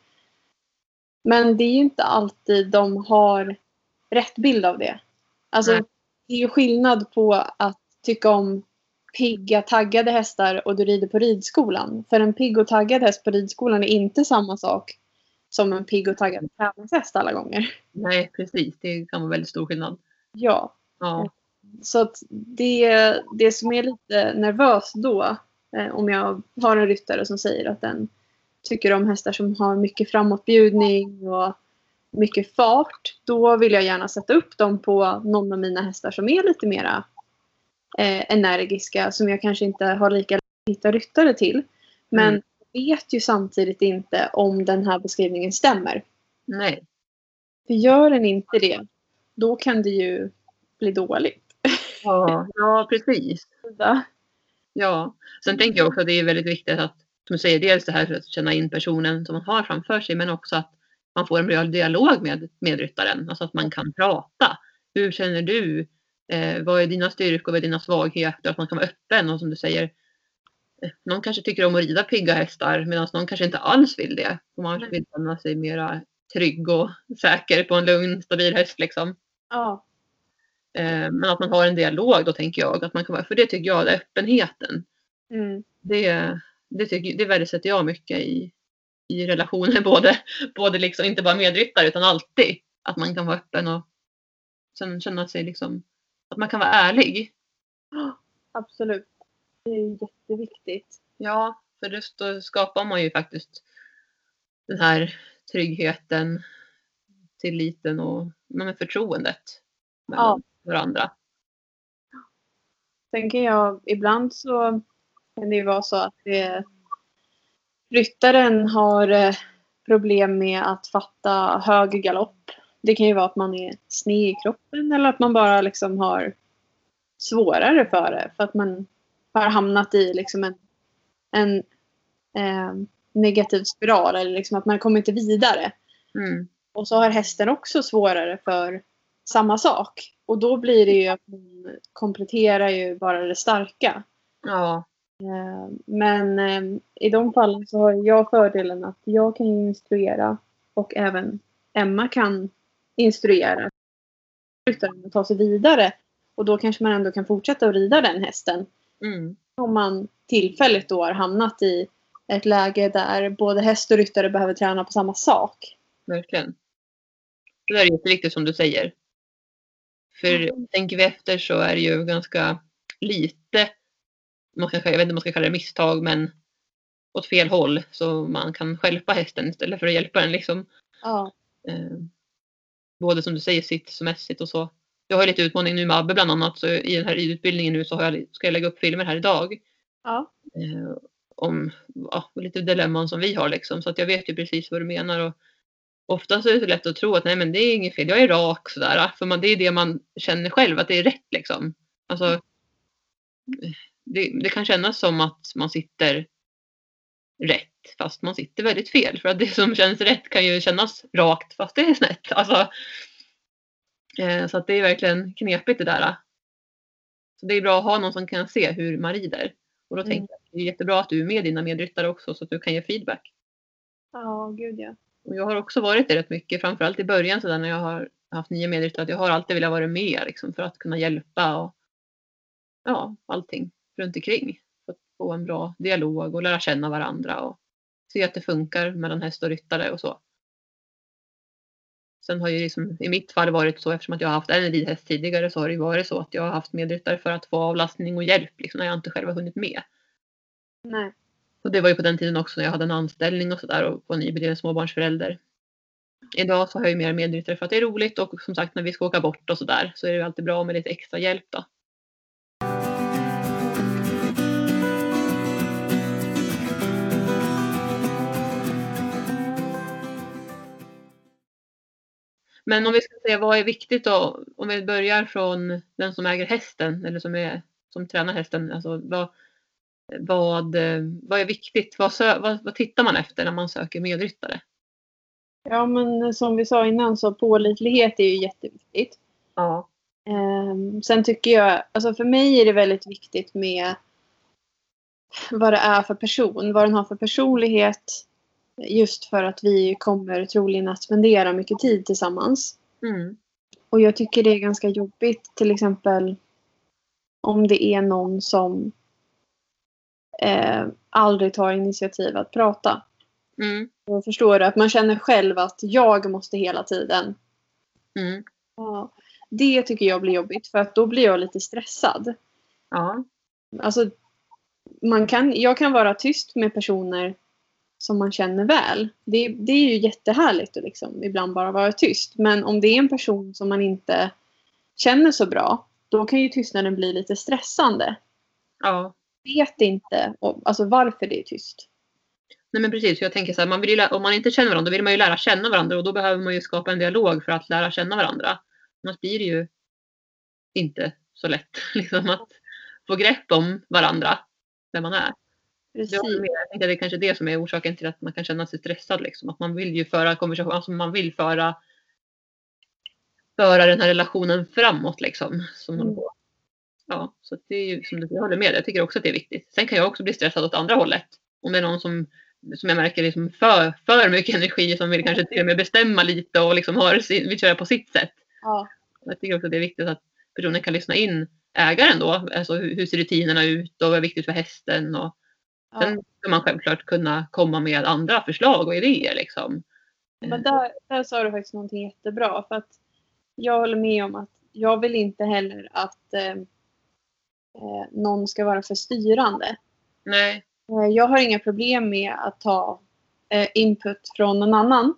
Men det är ju inte alltid de har rätt bild av det. Alltså Nej. det är ju skillnad på att tycka om pigga, taggade hästar och du rider på ridskolan. För en pigg och taggad häst på ridskolan är inte samma sak som en pigg och taggad tävlingshäst alla gånger. Nej, precis. Det kan vara väldigt stor skillnad. Ja, Ja. så att det, det som är lite nervöst då, eh, om jag har en ryttare som säger att den tycker om hästar som har mycket framåtbjudning och mycket fart, då vill jag gärna sätta upp dem på någon av mina hästar som är lite mera eh, energiska, som jag kanske inte har lika lätt att hitta ryttare till. Men Mm. Vet ju samtidigt inte om den här beskrivningen stämmer. Nej. För gör den inte det, då kan det ju bli dåligt. Ja, ja precis. Ja. Sen tänker jag också att det är väldigt viktigt att, som du säger, dels det här för att känna in personen som man har framför sig, men också att man får en bra dialog med medryttaren. Alltså att man kan prata. Hur känner du? Eh, vad är dina styrkor? Vad är dina svagheter? Att man kan vara öppen och som du säger, någon kanske tycker om att rida pigga hästar medan någon kanske inte alls vill det. Man vill känna sig mera trygg och säker på en lugn, stabil häst liksom. Ja. Eh, men att man har en dialog då tänker jag. Att man kan vara, för det tycker jag, är öppenheten. Mm. Det, det, tycker, det värdesätter jag mycket i, i relationer. Både, både liksom, inte bara medryttare utan alltid. Att man kan vara öppen och sen känna sig liksom, att man kan vara ärlig. Absolut. Det är jätteviktigt. Ja, för då skapar man ju faktiskt den här tryggheten, tilliten och men förtroendet mellan varandra. Sen kan jag, ibland så kan det ju vara så att det, ryttaren har eh, problem med att fatta hög galopp. Det kan ju vara att man är sned i kroppen eller att man bara liksom har svårare för det. För att man har hamnat i liksom en, en eh, negativ spiral eller liksom att man kommer inte vidare. Mm. Och så har hästen också svårare för samma sak. Och då blir det ju att man kompletterar ju bara det starka. Ja, Eh, Men eh, i de fallen så har jag fördelen att jag kan instruera och även Emma kan instruera ryttaren att ta sig vidare. Och då kanske man ändå kan fortsätta att rida den hästen. Mm. Om man tillfälligt då har hamnat i ett läge där både häst och ryttare behöver träna på samma sak. verkligen. Det är jätteviktigt som du säger. För Mm. tänker vi efter så är det ju ganska lite, man ska, jag vet inte om man ska kalla det misstag, men åt fel håll så man kan stjälpa hästen istället för att hjälpa den. Liksom. Ja. Eh, både som du säger sitsmässigt och så. Jag har lite utmaning nu med Abbe bland annat så i den här ridutbildningen nu så jag, ska jag lägga upp filmer här idag. Ja. Eh, om ja, lite dilemman som vi har liksom. Så att jag vet ju precis vad du menar. Och oftast är det så lätt att tro att nej men det är inget fel, jag är rak sådär. För man, det är det man känner själv att det är rätt liksom. Alltså, det, det kan kännas som att man sitter rätt fast man sitter väldigt fel. För att det som känns rätt kan ju kännas rakt fast det är snett. Alltså, så att det är verkligen knepigt det där. Så det är bra att ha någon som kan se hur man rider. Och då Mm. tänker jag att det är jättebra att du är med dina medryttare också så att du kan ge feedback. Ja, gud ja. Och jag har också varit det rätt mycket, framförallt i början så där när jag har haft nya medryttare, att jag har alltid velat vara med liksom, för att kunna hjälpa och ja, allting runt omkring. För att få en bra dialog och lära känna varandra och se att det funkar mellan häst och ryttare och så. Sen har ju liksom, i mitt fall varit så eftersom att jag har haft en ridhäst tidigare så har det varit så att jag har haft medryttare för att få avlastning och hjälp liksom, när jag inte själv har hunnit med. Nej. Och det var ju på den tiden också när jag hade en anställning och sådär och var nybliven småbarnsförälder. Idag så har jag ju mer medryttare för att det är roligt och som sagt när vi ska åka bort och sådär så är det alltid bra med lite extra hjälp då. Men om vi ska säga vad är viktigt då? Om vi börjar från den som äger hästen eller som, är, som tränar hästen. Alltså vad, vad, vad är viktigt? Vad, vad, vad tittar man efter när man söker medryttare? Ja, men som vi sa innan så pålitlighet är ju jätteviktigt. Ja. Ehm, sen tycker jag, alltså för mig är det väldigt viktigt med vad det är för person, vad den har för personlighet. Just för att vi kommer troligen att spendera mycket tid tillsammans. Mm. Och jag tycker det är ganska jobbigt till exempel om det är någon som eh, aldrig tar initiativ att prata. Mm. Jag förstår? Att man känner själv att jag måste hela tiden. Mm. Ja, det tycker jag blir jobbigt för att då blir jag lite stressad. Ja. Alltså, man kan, jag kan vara tyst med personer som man känner väl. Det, det är ju jättehärligt att liksom ibland bara vara tyst. Men om det är en person som man inte känner så bra, då kan ju tystnaden bli lite stressande. ja. Vet inte och, alltså varför det är tyst. Nej men precis, jag tänker så här, man vill ju, om man inte känner varandra då vill man ju lära känna varandra och då behöver man ju skapa en dialog för att lära känna varandra. Annars blir det ju inte så lätt liksom, att få grepp om varandra där man är. Precis. Jag, tänkte det är kanske det som är orsaken till att man kan känna sig stressad. Liksom. Att man vill ju föra konversation, alltså man vill föra, föra den här relationen framåt. Liksom, som Mm. Ja, så det är ju som du jag håller med. Jag tycker också att det är viktigt. Sen kan jag också bli stressad åt andra hållet. Om det är någon som, som jag märker liksom för, för mycket energi som vill kanske till och med bestämma lite och liksom har, sin- vill köra på sitt sätt. Ja. Jag tycker också att det är viktigt att personen kan lyssna in ägaren då. Alltså hur, hur ser rutinerna ut och vad är viktigt för hästen. Och ja. sen ska man självklart kunna komma med andra förslag och idéer liksom. Men där, där sa du faktiskt någonting jättebra. För att jag håller med om att jag vill inte heller att eh, eh, någon ska vara för styrande. Nej, Eh, Jag har inga problem med att ta eh, input från någon annan.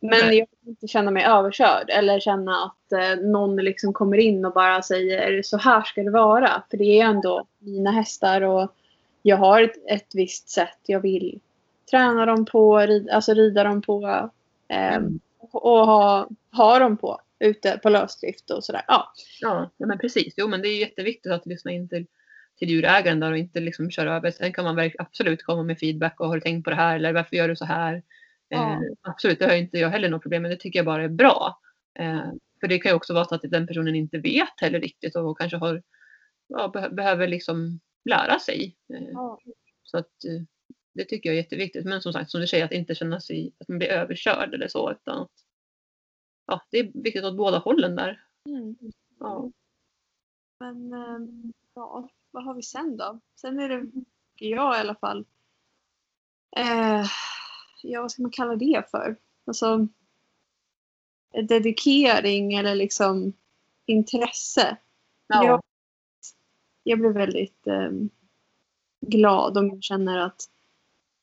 Men Nej. jag vill inte känna mig överkörd eller känna att eh, någon liksom kommer in och bara säger så här ska det vara. För det är ändå mina hästar och jag har ett, ett visst sätt jag vill träna dem på, rid, alltså rida dem på eh, och ha, ha dem på ute på lösdrift och sådär. Ja. ja, men precis. Jo men det är jätteviktigt att lyssna in till, till djurägaren där och inte liksom köra över. Sen kan man absolut komma med feedback och har du tänkt på det här eller varför gör du så här? Ja. Eh, absolut, det har inte jag heller något problem med. Det tycker jag bara är bra. Eh, för det kan ju också vara så att den personen inte vet heller riktigt och kanske har, ja, beh- behöver liksom lära sig. Eh, Ja. Så att eh, det tycker jag är jätteviktigt. Men som sagt, som du säger, att inte känna sig att man blir överkörd eller så. Utan att, ja, det är viktigt åt båda hållen där. Mm. Ja. Men ehm, ja, vad har vi sen då? Sen är det, jag i alla fall, eh, ja vad ska man kalla det för? Alltså dedikering eller liksom intresse. Ja. Jag, jag blir väldigt ehm, glad om jag känner att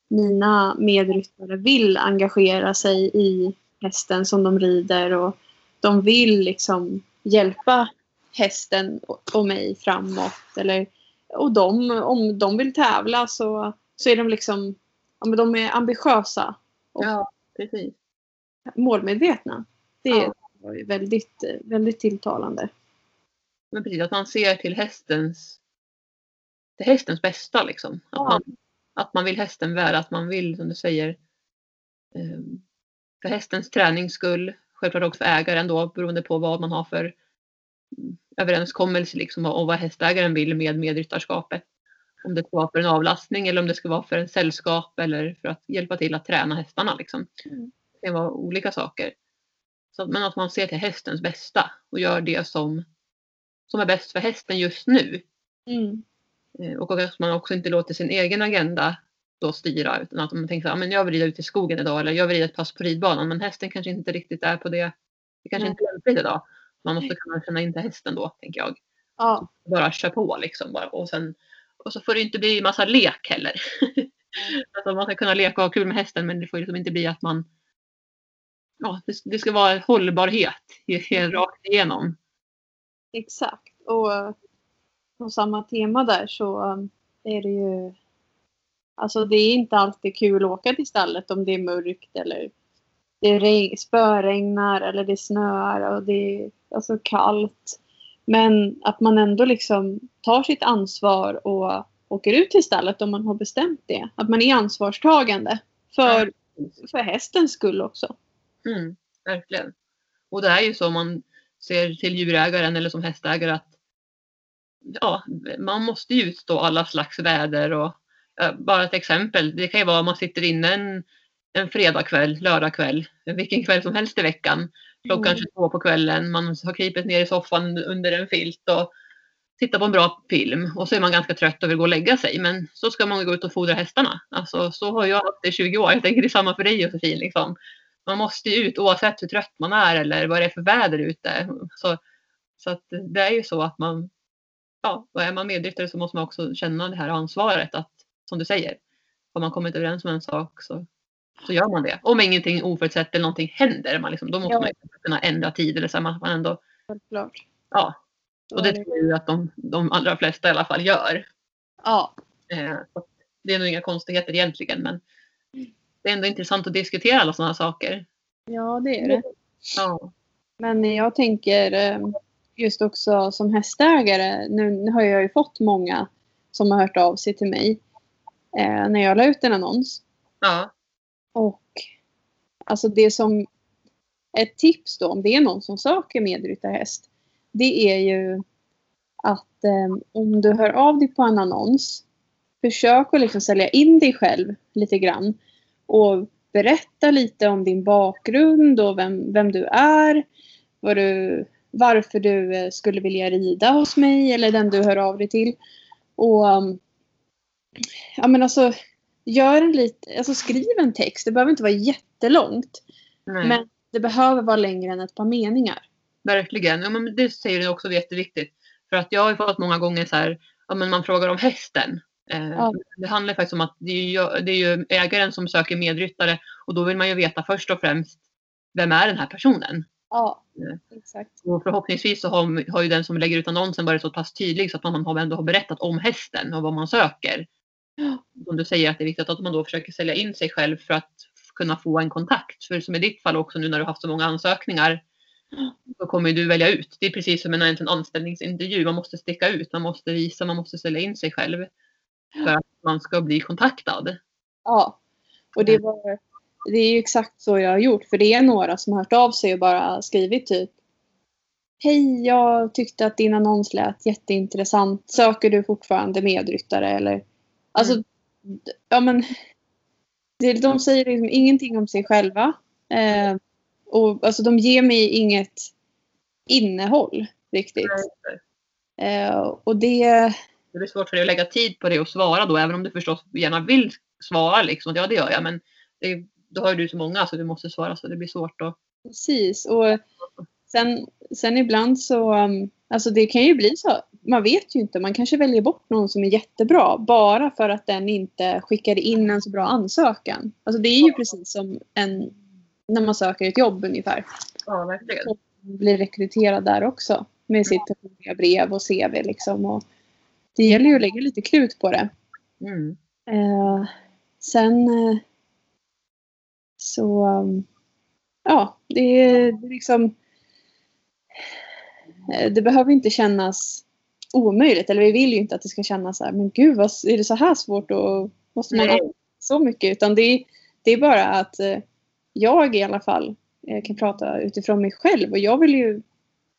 mina medryttare vill engagera sig i hästen som de rider och de vill liksom hjälpa hästen och och mig framåt. Eller, och de, om de vill tävla så, så är de liksom ja, men de är ambitiösa och ja, precis. målmedvetna. Det Ja. var ju väldigt, väldigt tilltalande. Men precis, att man ser till hästens, till hästens bästa liksom. Att, Ja. man, att man vill hästen väl, att man vill som du säger eh, för hästens tränings skull. Självklart också för ägaren då beroende på vad man har för mm, överenskommelse liksom och vad hästägaren vill med medryttarskapet. Om det ska vara för en avlastning eller om det ska vara för en sällskap eller för att hjälpa till att träna hästarna. Liksom. Mm. Det kan vara olika saker. Så, men att man ser till hästens bästa och gör det som, som är bäst för hästen just nu. Mm. Eh, Och att man också inte låter sin egen agenda då styra utan att man tänker så här, "Ja, men jag vill rida ut i skogen idag eller jag vill rida ett pass på ridbanan men hästen kanske inte riktigt är på det. Det kanske Nej. inte är lämpligt idag. Man måste kunna känna in till hästen då tänker jag. Ja, Bara kör på liksom bara och sen och så får det inte bli massa lek heller. alltså man ska kunna leka och ha kul med hästen men det får liksom inte bli att man Ja, det, ska vara hållbarhet i- i- rakt igenom. Exakt. Och på samma tema där så um, är det ju Alltså det är inte alltid kul att åka till stallet om det är mörkt eller det regn, spöregnar eller det snöar och det är alltså kallt. Men att man ändå liksom tar sitt ansvar och åker ut till stallet om man har bestämt det. Att man är ansvarstagande för, för hästens skull också. Mm, verkligen. Och det är ju så om man ser till djurägaren eller som hästägare att ja, man måste ju utstå alla slags väder och bara ett exempel. Det kan ju vara om man sitter inne en, en fredagkväll, lördagkväll, vilken kväll som helst i veckan. Klockan Mm. 22 på kvällen, man har krypit ner i soffan under en filt och tittar på en bra film och så är man ganska trött och vill gå och lägga sig. Men så ska man gå ut och fodra hästarna. Alltså, så har jag haft det i 20 år. Jag tänker det är samma för dig Josefin. Liksom man måste ju ut oavsett hur trött man är eller vad det är för väder ute. Så, så att det är ju så att man, ja, är man medryttare så måste man också känna det här ansvaret att, som du säger, har man kommit överens om en sak så, så gör man det. Om ingenting oförutsett eller någonting händer, man liksom, då måste Ja. man kunna ändra tid eller så, man, man ändå, Självklart. ja, och det tror jag att de, de allra flesta i alla fall gör. Ja, Eh, det är nog inga konstigheter egentligen, men det är ändå intressant att diskutera alla sådana saker. ja, det är det. Ja, Men jag tänker eh, just också som hästägare. Nu, nu har jag ju fått många som har hört av sig till mig eh, när jag la ut en annons. ja, Och alltså det som ett tips då om det är någon som söker medryttarhäst. Det är ju att eh, om du hör av dig på en annons, försök att liksom sälja in dig själv lite grann. Och berätta lite om din bakgrund och vem, vem du är. Vad du, varför du eh, skulle vilja rida hos mig eller den du hör av dig till. Och um, ja men alltså, gör en lite, alltså skriv en text. Det behöver inte vara jättelångt. Nej. Men det behöver vara längre än ett par meningar. Verkligen. Ja, men det säger du också är jätteviktigt. För att jag har ju fått många gånger så här, ja, men man frågar om hästen. Eh, Ja. Det handlar faktiskt om att det är, ju, det är ju ägaren som söker medryttare och då vill man ju veta först och främst vem är den här personen? Ja, Mm. exakt. Och förhoppningsvis så har, har ju den som lägger ut annonsen varit så pass tydlig så att man har ändå har berättat om hästen och vad man söker. Som du säger att det är viktigt att man då försöker sälja in sig själv för att kunna få en kontakt. För som i ditt fall också nu när du har haft så många ansökningar så kommer du välja ut. Det är precis som en, en anställningsintervju. Man måste sticka ut, man måste visa, man måste sälja in sig själv. För att man ska bli kontaktad. Ja. Och det, var, det är ju exakt så jag har gjort. För det är några som har hört av sig och bara skrivit typ Hej, jag tyckte att din annons lät jätteintressant. Söker du fortfarande medryttare? Eller, alltså, d- ja men de säger liksom ingenting om sig själva. Eh, och alltså de ger mig inget innehåll riktigt. Eh, och det, Det blir svårt för dig att lägga tid på det och svara då, även om du förstås gärna vill svara. Liksom. Ja, det gör jag, men det, då har ju du så många så du måste svara så det blir svårt. Då. Precis. Och sen, sen ibland så, um, alltså det kan ju bli så. Man vet ju inte. Man kanske väljer bort någon som är jättebra bara för att den inte skickade in en så bra ansökan. Alltså det är ju precis som en, när man söker ett jobb ungefär. Ja, verkligen. Blir rekryterad där också. Med sitt personliga brev och CV liksom. Och det gäller ju att lägga lite krut på det. Mm. Eh, sen eh, så ja, det är liksom eh, det behöver inte kännas omöjligt. Eller vi vill ju inte att det ska kännas så här, men gud vad är det så här svårt och måste man Nej. ha så mycket? Utan det, är- det är bara att eh, jag i alla fall kan prata utifrån mig själv och jag vill ju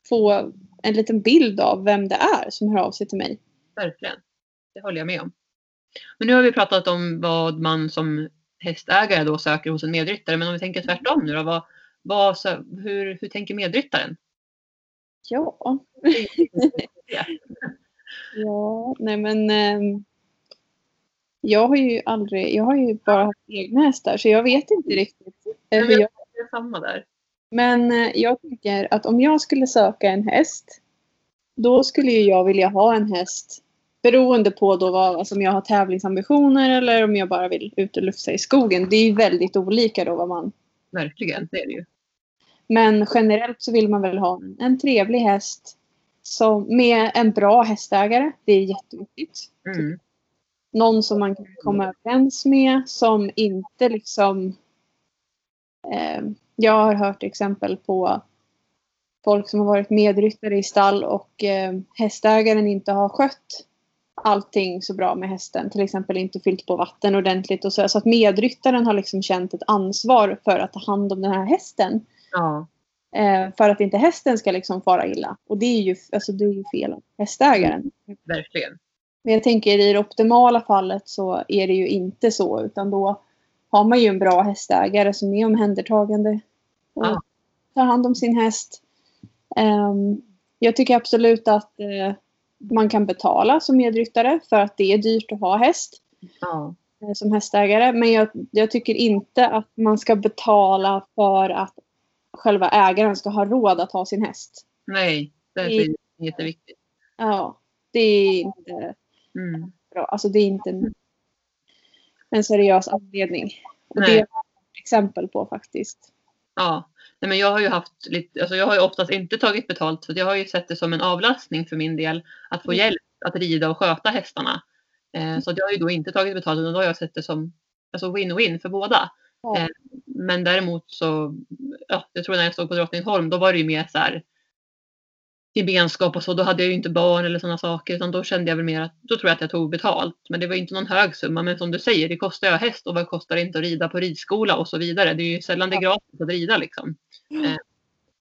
få en liten bild av vem det är som hör av sig till mig. Verkligen. Det håller jag med om. Men nu har vi pratat om vad man som hästägare då söker hos en medryttare. Men om vi tänker tvärtom nu då. Vad, vad, hur, hur tänker medryttaren? Ja, Ja, nej men ehm, jag har ju aldrig, jag har ju bara haft egna hästar så jag vet inte riktigt eh, jag, är samma där. Men eh, jag tänker att om jag skulle söka en häst då skulle ju jag vilja ha en häst beroende på då vad, alltså om jag har tävlingsambitioner eller om jag bara vill ut och lufsa i skogen. Det är ju väldigt olika då vad man Verkligen, det är det ju. Men generellt så vill man väl ha en, trevlig häst som, med en bra hästägare. Det är jätteviktigt. Mm. Någon som man kan komma överens med som inte liksom... Eh, jag har hört exempel på folk som har varit medryttare i stall och eh, hästägaren inte har skött allting så bra med hästen. Till exempel inte fyllt på vatten ordentligt och så. Så att medryttaren har liksom känt ett ansvar för att ta hand om den här hästen. Ja, Eh, för att inte hästen ska liksom fara illa. Och det är ju, alltså det är ju fel av hästägaren. verkligen. Men jag tänker i det optimala fallet så är det ju inte så. Utan då har man ju en bra hästägare som är omhändertagande. Och Ja. tar hand om sin häst. Ehm, jag tycker absolut att eh, man kan betala som medryttare för att det är dyrt att ha häst Ja, eh, som hästägare. Men jag, jag tycker inte att man ska betala för att själva ägaren ska ha råd att ha sin häst. nej, det är jätteviktigt. Ja, det är inte Mm. bra. Alltså det är inte en, en seriös anledning. Och Nej. det är ett exempel på faktiskt. Ja, Nej, men jag har ju haft lite, alltså jag har ju oftast inte tagit betalt så jag har ju sett det som en avlastning för min del att få Mm. hjälp att rida och sköta hästarna. Eh, så jag har ju då inte tagit betalt utan då har jag sett det som alltså win-win för båda. Ja. Eh, men däremot så, ja, jag tror när jag stod på Drottningholm då var det ju mer så här gemenskap och så. Då hade jag ju inte barn eller sådana saker utan då kände jag väl mer att då tror jag att jag tog betalt. Men det var inte någon hög summa. Men som du säger, det kostar ju häst och vad kostar det inte att rida på ridskola och så vidare. Det är ju sällan det är gratis att rida liksom. Eh,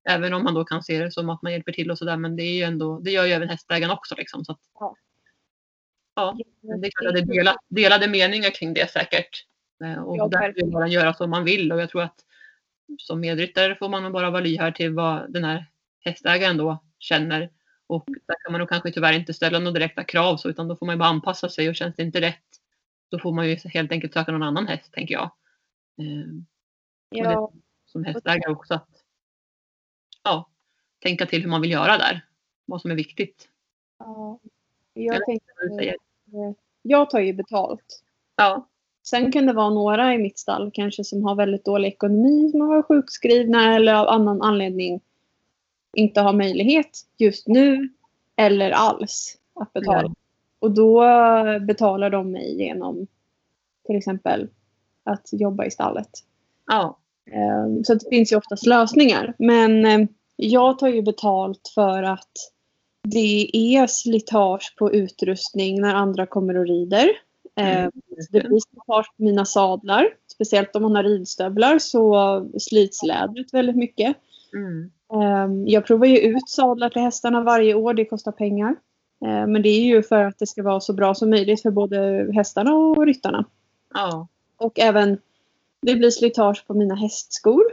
Även om man då kan se det som att man hjälper till och sådär. Men det är ju ändå, det gör ju även hästägaren också liksom. Så att, Ja. det är klart att det är delade, delade meningar kring det säkert. Eh, Och Ja, där verkligen. man göra som man vill och jag tror att som medryttare får man nog bara vara lyhörd till vad den här hästägaren då känner. Och där kan man nog kanske tyvärr inte ställa några direkta krav så utan då får man ju bara anpassa sig och känns det inte rätt då får man ju helt enkelt söka någon annan häst tänker jag. Eh, Ja, Som hästägare också att ja, tänka till hur man vill göra där. Vad som är viktigt. ja. Jag, tänker, du säger. jag tar ju betalt. Ja, Sen kan det vara några i mitt stall kanske som har väldigt dålig ekonomi, som har varit sjukskrivna eller av annan anledning inte har möjlighet just nu eller alls att betala. Nej. Och då betalar de mig genom till exempel att jobba i stallet. ja, Eh, Så det finns ju oftast lösningar. Men eh, jag tar ju betalt för att det är slitage på utrustning när andra kommer och rider. Mm. Det blir slitage på mina sadlar. Speciellt om man har ridstövlar så slits lädret väldigt mycket. mm, Jag provar ju ut sadlar till hästarna varje år. Det kostar pengar. Eh, Men det är ju för att det ska vara så bra som möjligt för både hästarna och ryttarna. ja. Och även det blir slitage på mina hästskor.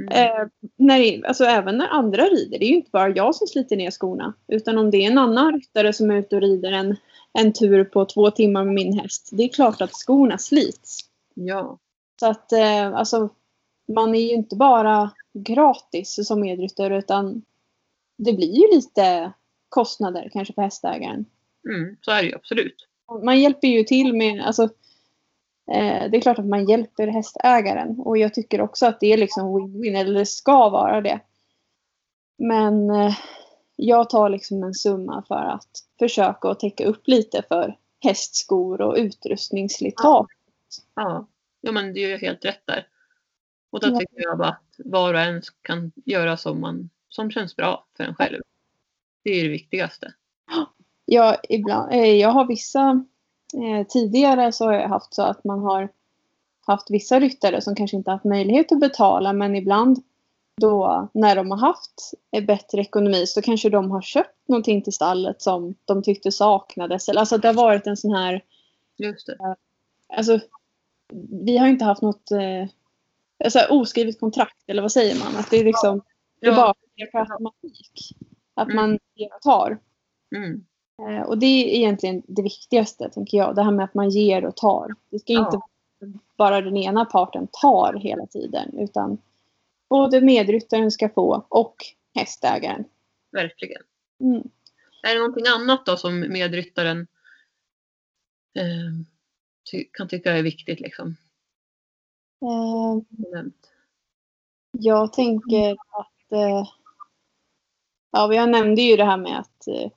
Mm. Eh, när, alltså även när andra rider. Det är ju inte bara jag som sliter ner skorna. Utan om det är en annan ryttare som är ute och rider en, en tur på två timmar med min häst. Det är klart att skorna slits. Ja, Så att eh, alltså, man är ju inte bara gratis som medryttare utan det blir ju lite kostnader kanske för hästägaren. mm, så är det ju absolut. Man hjälper ju till med, alltså eh, det är klart att man hjälper hästägaren och jag tycker också att det är liksom win-win, eller det ska vara det. Men eh, jag tar liksom en summa för att försöka att täcka upp lite för hästskor och utrustningsslitage. Ja, ja men det är ju helt rätt där. Och då Ja. tycker jag bara att var och en kan göra som, man, som känns bra för en själv. Det är det viktigaste. Jag, ibland, eh, jag har vissa, eh, tidigare så har jag haft så att man har haft vissa ryttare som kanske inte haft möjlighet att betala men ibland då när de har haft eh, bättre ekonomi så kanske de har köpt någonting till stallet som de tyckte saknades. Alltså det har varit en sån här, Just det. alltså vi har inte haft något eh, alltså, oskrivet kontrakt eller vad säger man? Att det är liksom, det Ja. bara per automatik. Att Mm. man ger och tar. Mm. Eh, Och det är egentligen det viktigaste, tänker jag. Det här med att man ger och tar. Det ska Ja. inte bara den ena parten tar hela tiden. Utan både medryttaren ska få och hästägaren. Verkligen. Mm. Är det någonting annat då som medryttaren eh, ty- kan tycka är viktigt liksom? Eh. Jag tänker att... Eh, ja, jag nämnde ju det här med att eh,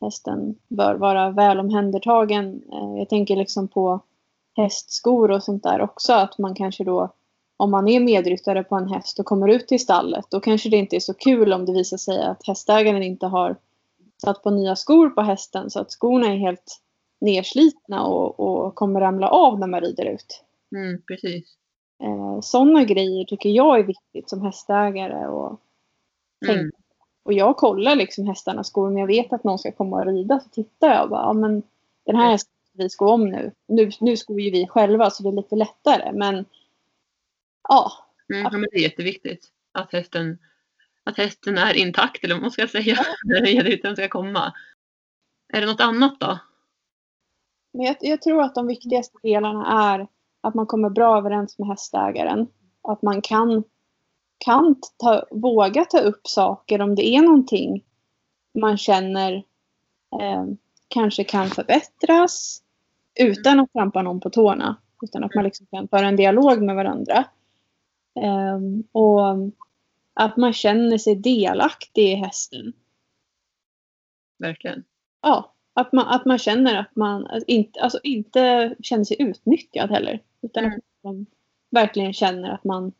hästen bör vara väl omhändertagen. Eh, jag tänker liksom på hästskor och sånt där också. Att man kanske då, om man är medryttare på en häst och kommer ut till stallet, då kanske det inte är så kul om det visar sig att hästägaren inte har satt på nya skor på hästen så att skorna är helt nerslitna och, och kommer ramla av när man rider ut. Mm, precis. Eh, Sådana grejer tycker jag är viktigt som hästägare. Och, Mm. och jag kollar liksom hästarnas skor. Om jag vet att någon ska komma och rida så tittar jag bara. Ja, men den här ska vi sko om nu. nu. Nu skor ju vi själva så det är lite lättare. Men ja, Mm, ja, men det är jätteviktigt att hästen, att hästen är intakt eller vad man ska säga när medryttaren ska komma. Är det något annat då? Men jag, jag tror att de viktigaste delarna är att man kommer bra överens med hästägaren. Att man kan, kan ta, våga ta upp saker om det är någonting man känner eh, kanske kan förbättras utan att trampa någon på tårna. Utan att man liksom kan föra en dialog med varandra. Eh, och att man känner sig delaktig i hästen. Verkligen. Ja, att man, att man känner att man att inte, alltså inte känner sig utnyttjad heller. Utan Mm. att man verkligen känner att man...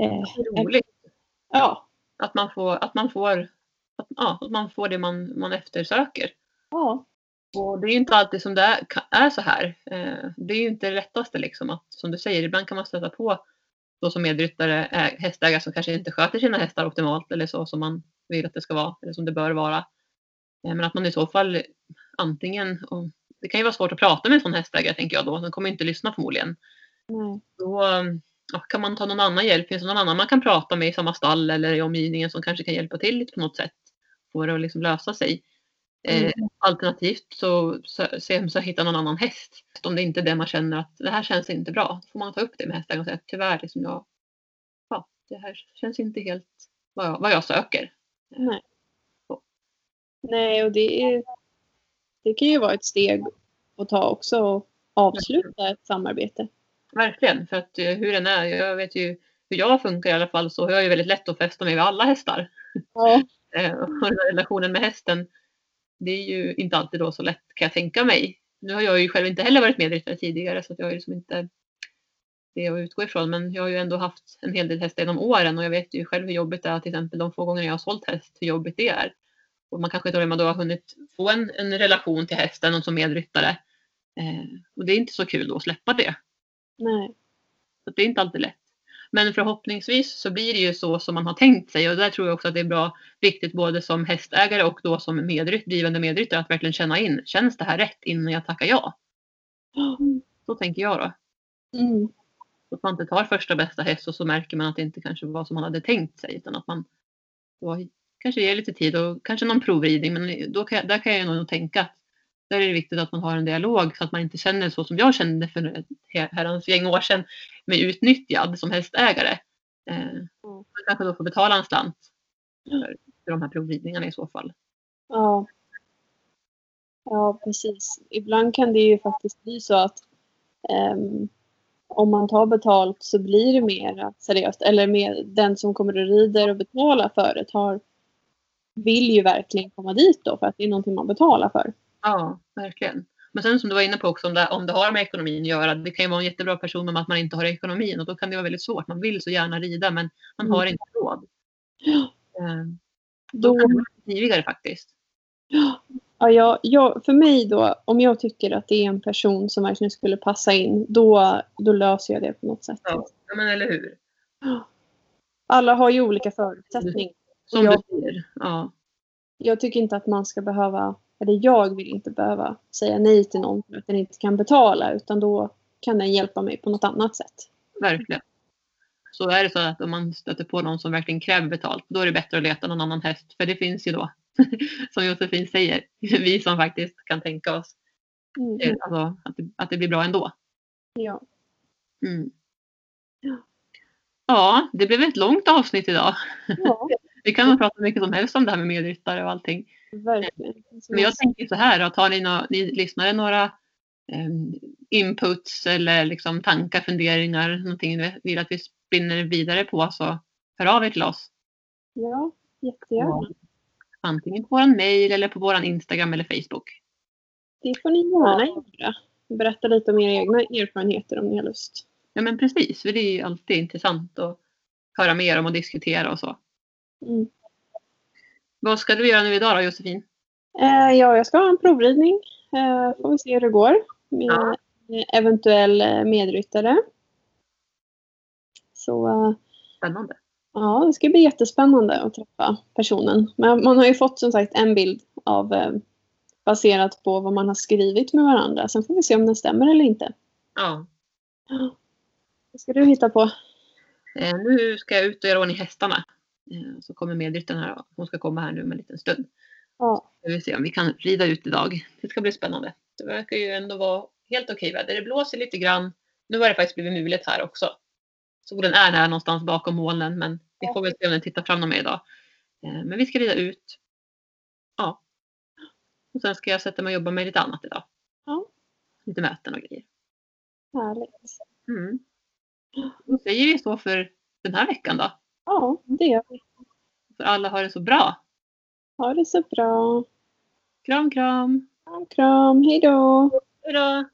Eh, Det är roligt ja, att man får, att man får, att, ja, att man, får det man, man eftersöker. ja, Och det är ju inte alltid som det är, är så här. Eh, det är ju inte det lättaste liksom att, som du säger, ibland kan man stöta på då som medryttare hästägare som kanske inte sköter sina hästar optimalt eller så som man vill att det ska vara eller som det bör vara. Eh, Men att man i så fall antingen, och det kan ju vara svårt att prata med en sån hästägare tänker jag då, den kommer inte lyssna förmodligen. Nej. Då ja, kan man ta någon annan hjälp, finns det någon annan man kan prata med i samma stall eller i omgivningen som kanske kan hjälpa till lite på något sätt. Få det att liksom lösa sig. Eh, Mm. alternativt så så- se om så hitta någon annan häst. Om det inte är det man känner att det här känns inte bra. Då får man ta upp det med hästägaren och säga att tyvärr, liksom jag, ja, det här känns inte helt vad jag, vad jag söker. Nej. Nej, och det, är, det kan ju vara ett steg att ta också och avsluta ett samarbete. Verkligen, för att eh, hur den är, jag vet ju hur jag funkar i alla fall så har jag ju väldigt lätt att fästa mig vid alla hästar. Ja. Eh, och relationen med hästen, det är ju inte alltid då så lätt kan jag tänka mig. Nu har jag ju själv inte heller varit medryttare tidigare så att jag har ju liksom inte det att utgå ifrån. Men jag har ju ändå haft en hel del hästar genom åren och jag vet ju själv hur jobbigt det är till exempel de få gånger jag har sålt häst, hur jobbigt det är. Och man kanske till och med då har hunnit få en, en relation till hästen och som medryttare. Eh, och det är inte så kul då att släppa det. Nej. Så det är inte alltid lätt. Men förhoppningsvis så blir det ju så som man har tänkt sig och där tror jag också att det är bra viktigt både som hästägare och då som medrytt, blivande medryttare att verkligen känna in, känns det här rätt innan jag tackar ja? Så tänker jag då. Mm. Så att man inte tar första bästa häst och så märker man att det inte kanske var som man hade tänkt sig utan att man då kanske ger lite tid och kanske någon provridning men då kan, där kan jag nog tänka att där är det viktigt att man har en dialog så att man inte känner så som jag kände för ett her- herrans gäng år sedan med utnyttjad som hästägare. Eh, man kanske då får betala en slant för, för de här provridningarna i så fall. Ja. Ja, precis. Ibland kan det ju faktiskt bli så att ehm, om man tar betalt så blir det mer seriöst. Eller mer, den som kommer och rider och betalar för det tar, vill ju verkligen komma dit då för att det är någonting man betalar för. Ja, verkligen. Men sen som du var inne på också om det, om det har med ekonomin att göra. Det kan ju vara en jättebra person med att man inte har ekonomin och då kan det vara väldigt svårt. Man vill så gärna rida men man Mm. har inte råd. Eh, Då, då kan det vara knivigare faktiskt. ja, jag, jag, för mig då, om jag tycker att det är en person som verkligen skulle passa in, då, då löser jag det på något sätt. Ja, ja men eller hur. Alla har ju olika förutsättningar. Som jag- du säger. Ja, jag tycker inte att man ska behöva, eller jag vill inte behöva säga nej till någon för att den inte kan betala utan då kan den hjälpa mig på något annat sätt. verkligen. Så är det så att om man stöter på någon som verkligen kräver betalt, då är det bättre att leta någon annan häst. För det finns ju då, som Josefin säger, vi som faktiskt kan tänka oss Mm. eh, alltså, att, det, att det blir bra ändå. Ja. Mm. Ja. Ja, det blev ett långt avsnitt idag. ja, Vi kan nog prata mycket som helst om det här med medryttare och allting. verkligen. Men jag tänker så här, att har ni, nå- ni lyssnare några eh, inputs eller liksom tankar, funderingar, någonting ni vill att vi spinner vidare på så hör av er till oss. Ja, jättegärna. Antingen på vår mail eller på vår Instagram eller Facebook. Det får ni gärna göra. Berätta lite om era egna erfarenheter om ni har lust. Ja men precis, för det är ju alltid intressant att höra mer om och diskutera och så. Mm. Vad ska du göra nu idag då Josefin? Eh, ja, jag ska ha en provridning. Eh, får vi se hur det går med Ja. eventuell eh, medryttare. Så eh, Spännande. Ja, det ska bli jättespännande att träffa personen. Men man har ju fått som sagt en bild av eh, baserat på vad man har skrivit med varandra. Sen får vi se om den stämmer eller inte. Ja. Vad ska du hitta på? Eh, nu ska jag ut och göra ordning hästarna. Eh, så kommer medryttaren här. Hon ska komma här nu om en liten stund. Ja, Vi vill se om vi kan rida ut idag. Det ska bli spännande. Det verkar ju ändå vara helt okej väder. Det blåser lite grann. Nu har det faktiskt blivit mulet här också. Solen är här någonstans bakom molnen men vi får väl se om den tittar fram med idag. Eh, Men vi ska rida ut. Ja. Och sen ska jag sätta mig och jobba med lite annat idag. Ja. Lite möten och grejer. härligt. Mm. Då säger vi så för den här veckan då. Ja, det gör vi. För alla har det så bra. Ha det så bra. Kram kram! Kram, kram. Hej då. Hej då!